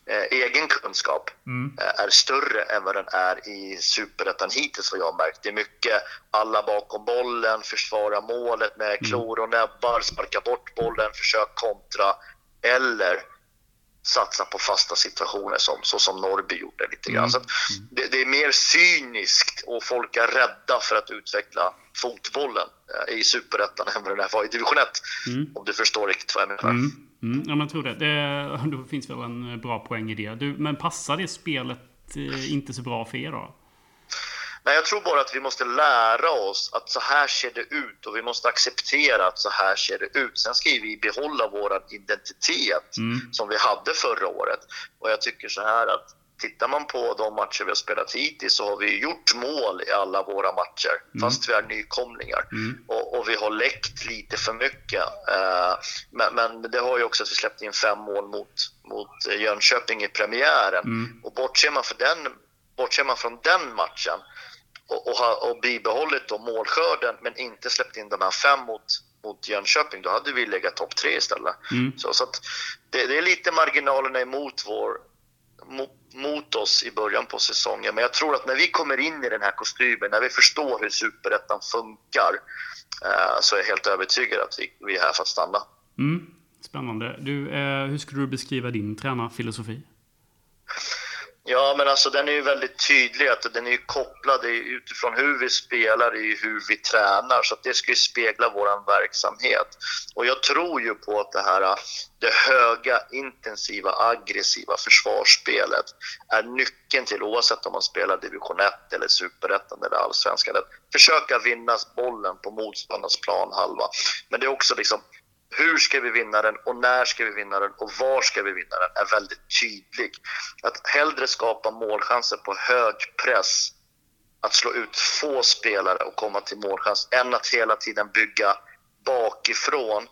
eh, egen kunskap Mm. eh, är större än vad den är i superettan hittills vad jag har märkt. Det är mycket alla bakom bollen, försvara målet med klor och näbbar, sparka bort bollen, försök kontra eller satsa på fasta situationer som, så som Norrby gjorde lite grann. Så att det, det är mer cyniskt och folk är rädda för att utveckla fotbollen eh, i superettan än vad den här var i division 1. Mm. Om du förstår riktigt vad jag menar. Mm. Mm. Ja, men jag tror det. det. Då finns väl en bra poäng i det. Du, men passar det spelet eh, inte så bra för er då? Nej, jag tror bara att vi måste lära oss att så här ser det ut och vi måste acceptera att så här ser det ut. Sen ska vi behålla vår identitet Mm. som vi hade förra året. Och jag tycker så här att tittar man på de matcher vi har spelat hittills så har vi gjort mål i alla våra matcher fast vi är nykomlingar. Mm. Och, och vi har läckt lite för mycket. Eh, men, men det har ju också att vi släppte in fem mål mot, mot Jönköping i premiären. Mm. Och bortser man, för den, bortser man från den matchen och, och, ha, och bibehållit då målskörden men inte släppt in de här fem mot, mot Jönköping, då hade vi legat topp tre istället. Mm. Så, så det, det är lite marginalerna emot vår, mo- mot oss i början på säsongen. Men jag tror att när vi kommer in i den här kostymen, när vi förstår hur superettan funkar, eh, så är jag helt övertygad att vi, vi är här för att stanna. Mm. Spännande. Du, eh, hur skulle du beskriva din tränarfilosofi? [laughs] Ja, men alltså den är ju väldigt tydlig. att Den är ju kopplad utifrån hur vi spelar i hur vi tränar. Så att det ska ju spegla vår verksamhet. Och jag tror ju på att det här det höga, intensiva, aggressiva försvarsspelet är nyckeln till, oavsett om man spelar division 1 eller superettan eller allsvenskan, att försöka vinna bollen på motståndarnas planhalva. Men det är också liksom hur ska vi vinna den och när ska vi vinna den och var ska vi vinna den är väldigt tydlig. Att hellre skapa målchanser på hög press, att slå ut få spelare och komma till målchans, än att hela tiden bygga bakifrån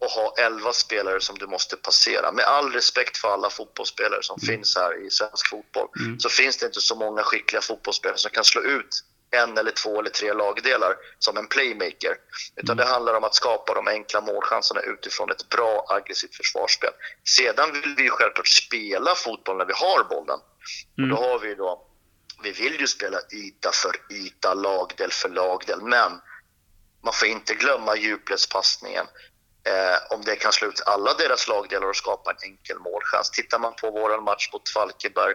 och ha 11 spelare som du måste passera. Med all respekt för alla fotbollsspelare som finns här i svensk fotboll så finns det inte så många skickliga fotbollsspelare som kan slå ut en eller två eller tre lagdelar som en playmaker. Utan det handlar om att skapa de enkla målchanserna utifrån ett bra aggressivt försvarsspel. Sedan vill vi ju självklart spela fotboll när vi har bollen. Och då har vi då, vi vill ju spela yta för yta, lagdel för lagdel, men man får inte glömma djupledspassningen. Eh, om det kan slå ut alla deras lagdelar och skapa en enkel målchans. Tittar man på vår match mot Falkenberg,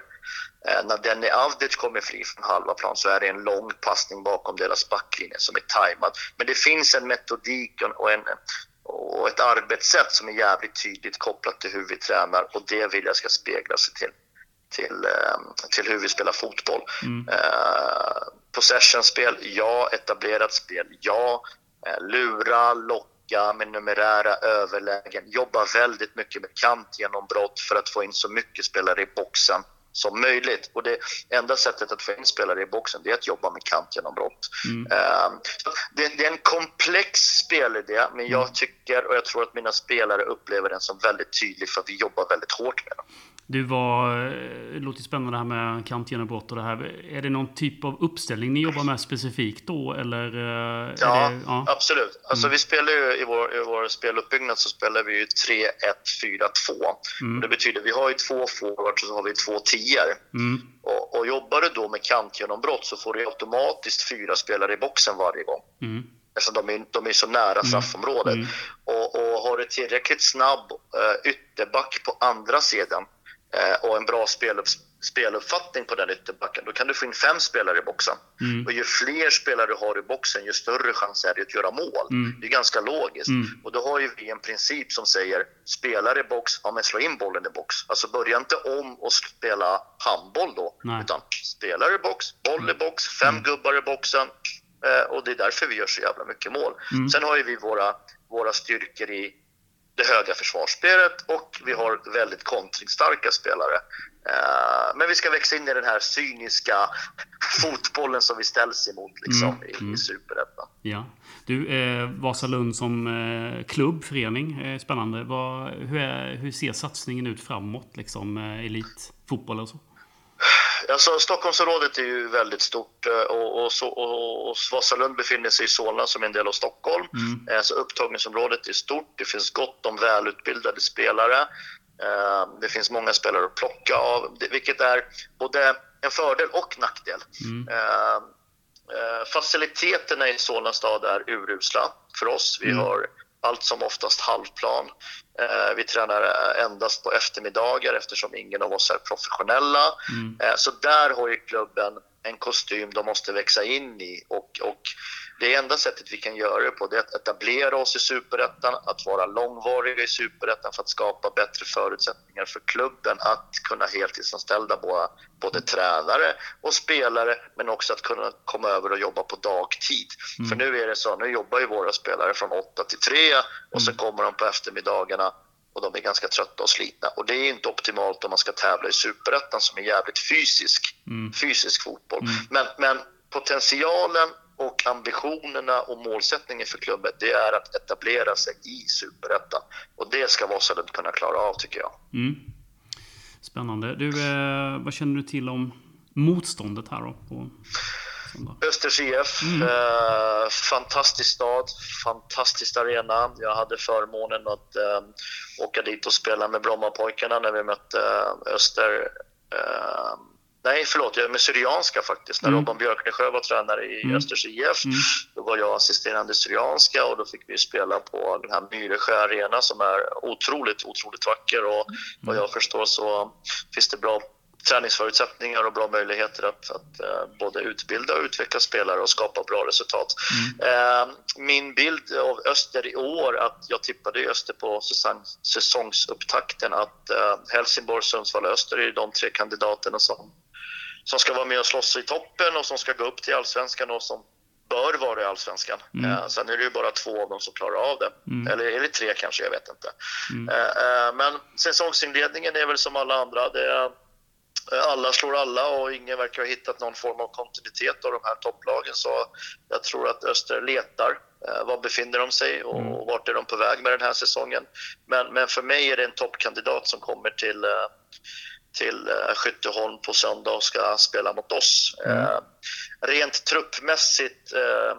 när Denny Avdic kommer fri från halva plan så är det en lång passning bakom deras backlinje som är tajmad. Men det finns en metodik och, en, och ett arbetssätt som är jävligt tydligt kopplat till hur vi tränar och det vill jag ska spegla sig till till, eh, till hur vi spelar fotboll. Eh, possessionspel, ja. Etablerat spel, ja. Eh, lura, locka med numerära överlägen. Jobba väldigt mycket med kantgenombrott för att få in så mycket spelare i boxen som möjligt. Och det enda sättet att få in spelare i boxen det är att jobba med kantgenombrott. Eh, så det, det är en komplex spelidé, men jag tycker och jag tror att mina spelare upplever den som väldigt tydlig för att vi jobbar väldigt hårt med den. Du var... eh, Det låter spännande det här med kantgenombrott och det här. Är det någon typ av uppställning ni jobbar med specifikt då? Eller? eh, Ja, det, ja. absolut. Alltså, Vi spelar ju i vår, i vår speluppbyggnad så spelar vi ju 3-1-4-2. Och Det betyder vi har ju två forwards och så har vi två tior. Mm. Och, och jobbar du då med kantgenombrott så får du automatiskt fyra spelare i boxen varje gång. Mm. Eftersom de är, de är så nära straffområdet. Och, och har du tillräckligt snabb uh, ytterback på andra sidan eh, och en bra spelupp, speluppfattning på den ytterbacken, då kan du få in fem spelare i boxen. Och ju fler spelare du har i boxen, ju större chans är det att göra mål. Det är ganska logiskt. Och då har ju vi en princip som säger, spelare i box, ja men slå in bollen i box. Alltså börja inte om och spela handboll då, Nej. utan spelare i box, boll i box, fem gubbar i boxen. Eh, och det är därför vi gör så jävla mycket mål. Sen har ju vi våra, våra styrkor i det höga försvarsspelet och vi har väldigt kontringsstarka spelare. Eh, men vi ska växa in i den här cyniska fotbollen som vi ställs emot liksom, i, i Superettan. Ja. Du, eh, Vasalund som eh, klubb, förening, eh, spännande. Vad, hur, är, hur ser satsningen ut framåt? Liksom, eh, elitfotboll och så? Alltså, Stockholmsområdet är ju väldigt stort eh, och, och, och, och Vasalund befinner sig i Solna som är en del av Stockholm. Eh, Så upptagningsområdet är stort. Det finns gott om välutbildade spelare. Eh, Det finns många spelare att plocka av, vilket är både en fördel och nackdel. Eh, Faciliteterna i Solna stad är urusla för oss. Vi har allt som oftast halvplan. Eh, vi tränar eh, endast på eftermiddagar eftersom ingen av oss är professionella. Eh, så där har ju klubben en kostym de måste växa in i och, och det enda sättet vi kan göra det på det är att etablera oss i superettan, att vara långvariga i superettan för att skapa bättre förutsättningar för klubben att kunna heltidsanställa både, både tränare och spelare men också att kunna komma över och jobba på dagtid. För nu är det så, nu jobbar ju våra spelare från 8 till 3 och så kommer de på eftermiddagarna och de är ganska trötta och slitna. Och det är inte optimalt om man ska tävla i superettan som är jävligt fysisk, fysisk fotboll. Men, men potentialen och ambitionerna och målsättningen för klubben det är att etablera sig i superettan. Och det ska Vasalund kunna klara av tycker jag. Mm. Spännande. Du, eh, vad känner du till om motståndet här då? På söndag? Östers IF, eh, fantastisk stad, fantastisk arena. Jag hade förmånen att eh, åka dit och spela med Brommapojkarna när vi mötte eh, Öster eh, Nej, förlåt, jag är med Syrianska faktiskt. När Mm. Robban Björknesjö var tränare i Mm. Östers IF, Mm. då var jag assisterande Syrianska och då fick vi spela på den här Myresjö Arena som är otroligt, otroligt vacker och vad jag förstår så finns det bra träningsförutsättningar och bra möjligheter att, att eh, både utbilda och utveckla spelare och skapa bra resultat. Eh, min bild av Öster i år, att jag tippade i Öster på säsong, säsongsupptakten att eh, Helsingborg, Sundsvall och Öster är de tre kandidaterna som, som ska vara med och slåss i toppen och som ska gå upp till allsvenskan och som bör vara i allsvenskan. Mm. Eh, sen är det ju bara två av dem som klarar av det. Mm. Eller är det tre kanske, jag vet inte. Mm. Eh, eh, men säsongsinledningen är väl som alla andra. Det är, eh, alla slår alla och ingen verkar ha hittat någon form av kontinuitet av de här topplagen. Så jag tror att Öster letar. Eh, var befinner de sig och, Mm. vart är de på väg med den här säsongen? Men, men för mig är det en toppkandidat som kommer till, eh, till eh, Skytteholm på söndag och ska spela mot oss. Mm. Eh, rent truppmässigt eh,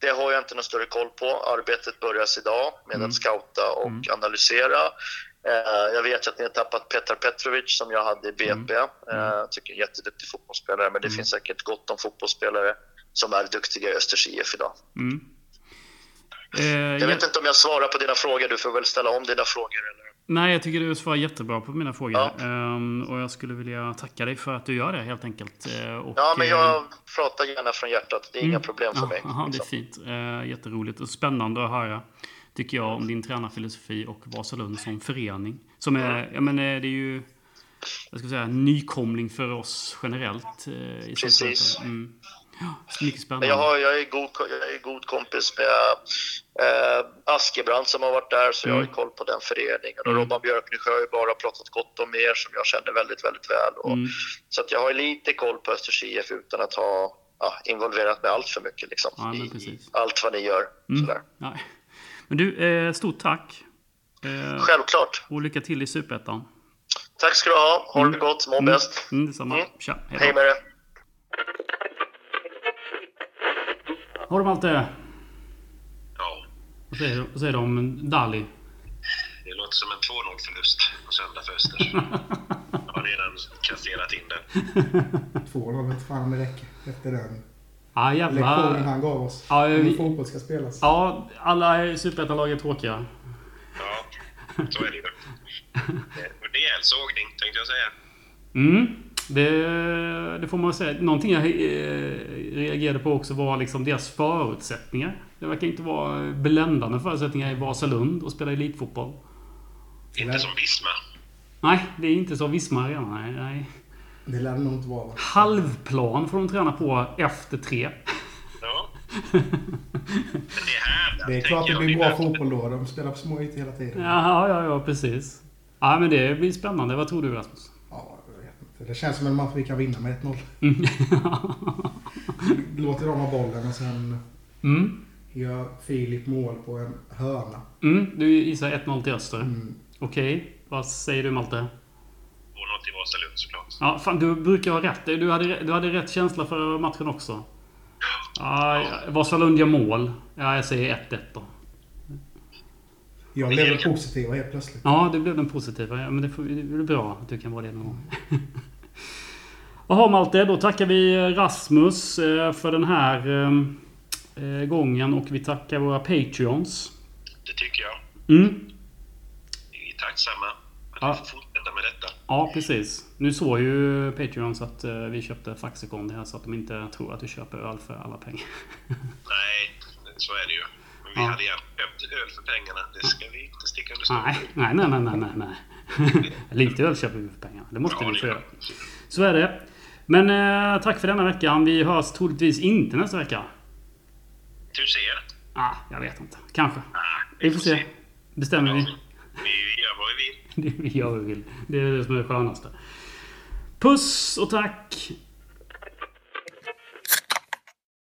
det har jag inte någon större koll på. Arbetet börjas idag med Mm. att scouta och Mm. analysera. Jag vet att ni har tappat Petar Petrovic som jag hade i BP. Mm. Eh, jag tycker en jätteduktig fotbollsspelare, men det Mm. finns säkert gott om fotbollsspelare som är duktiga i Östers IF idag. Mm. Jag ja- vet inte om jag svarar på dina frågor, du får väl ställa om dina frågor. Nej, jag tycker du svarar jättebra på mina frågor. Ja. Ehm, och jag skulle vilja tacka dig för att du gör det helt enkelt. Eh, och, Ja, men eh, jag pratar gärna från hjärtat, det är inga Mm. problem för mig. Aha, det är liksom. fint. Eh, jätteroligt och spännande att höra. Tycker jag om din tränarfilosofi och Vasalund som förening. Som är, Mm. ja men eh, det är ju, jag ska säga, nykomling för oss generellt. eh, I Precis. Mm. Ja, mycket spännande. Men jag, har, jag, är god, jag är god kompis med eh, Askebrand som har varit där, så jag har Mm. koll på den föreningen. Och Mm. Robban Björknesjö har ju bara pratat gott om er som jag känner väldigt, väldigt väl. Och, Mm. Så att jag har lite koll på Östers IF utan att ha ja, involverat mig allt för mycket liksom, Ja, i, allt vad ni gör. Mm. Sådär. Nej. Men du, eh, stort tack. Eh, Självklart. och lycka till i Superettan. Tack ska du ha. Ha Mm. det gott. Må Mm. bäst. Mm, detsamma. Mm. Tja, hej Hej med dig. Har du Malte? Ja, Vad säger vad säger du om Dali? det låter som en 2-0-förlust på söndag för Östers. [laughs] Jag har redan kasserat in den. Två då vet fan om det räcker efter den Ja, lektionen han gav oss. Ja, Hur vi- fotboll ska spelas. Ja, alla Superettan-lag är tråkiga. Ja, så är det ju. [laughs] Eh, Rejäl sågning, tänkte jag säga. Mm. Det, det får man säga. Någonting jag eh, reagerade på också var liksom deras förutsättningar. Det verkar inte vara bländande förutsättningar i Vasalund att spela elitfotboll. Inte som Visma. Nej, det är inte så Visma Arena. Nej, nej. Det lär det nog inte vara. va? Halvplan får de träna på efter tre. Ja. Här. Det är klart det blir bra fotboll då. De spelar på små ytor hela tiden. Ja, ja, ja, precis. Ja, men det blir spännande. Vad tror du Rasmus? Ja, jag vet inte. Det känns som en match vi kan vinna med 1-0. Mm. [laughs] Låter dem ha bollen och sen mm. gör Filip mål på en hörna. Mm. Du gissar 1-0 till Öster. Mm. Okej. Vad säger du Malte? 2-0 till Vasalund såklart. Ja, fan, du brukar ha rätt. Du hade, du hade rätt känsla för matchen också. Ja, Vasalund gör mål. Ja, jag säger 1-1 då. Jag blev väl positiv helt plötsligt. Ja, det blev den positiva. Ja, men det, blir bra att du kan vara det någon gång. [laughs] Jaha Malte, då tackar vi Rasmus eh, för den här eh, gången och vi tackar våra Patreons. Det tycker jag. Mm. Vi är tacksamma att Ja. vi får fortsätta med detta. Ja, precis. Nu såg ju Patreons att eh, vi köpte Faxikon här så att de inte tror att du köper öl för alla pengar. [laughs] Nej, så är det ju. Men vi Ja. hade gärna köpt öl för pengarna. Det ska vi inte sticka under stol Nej, nej, nej, nej, nej, nej. [laughs] Lite öl köper vi för pengarna. Det måste Ja, vi få gör göra. Så är det. Men eh, tack för denna veckan. Vi hörs troligtvis inte nästa vecka. Du ser. Ah, jag vet inte. Kanske. Ah, Vi får se. Bestämmer Ja, vi. vi gör vad vi vill. [laughs] Det vi gör vi vill. Det är det som är det skönaste. Puss och tack.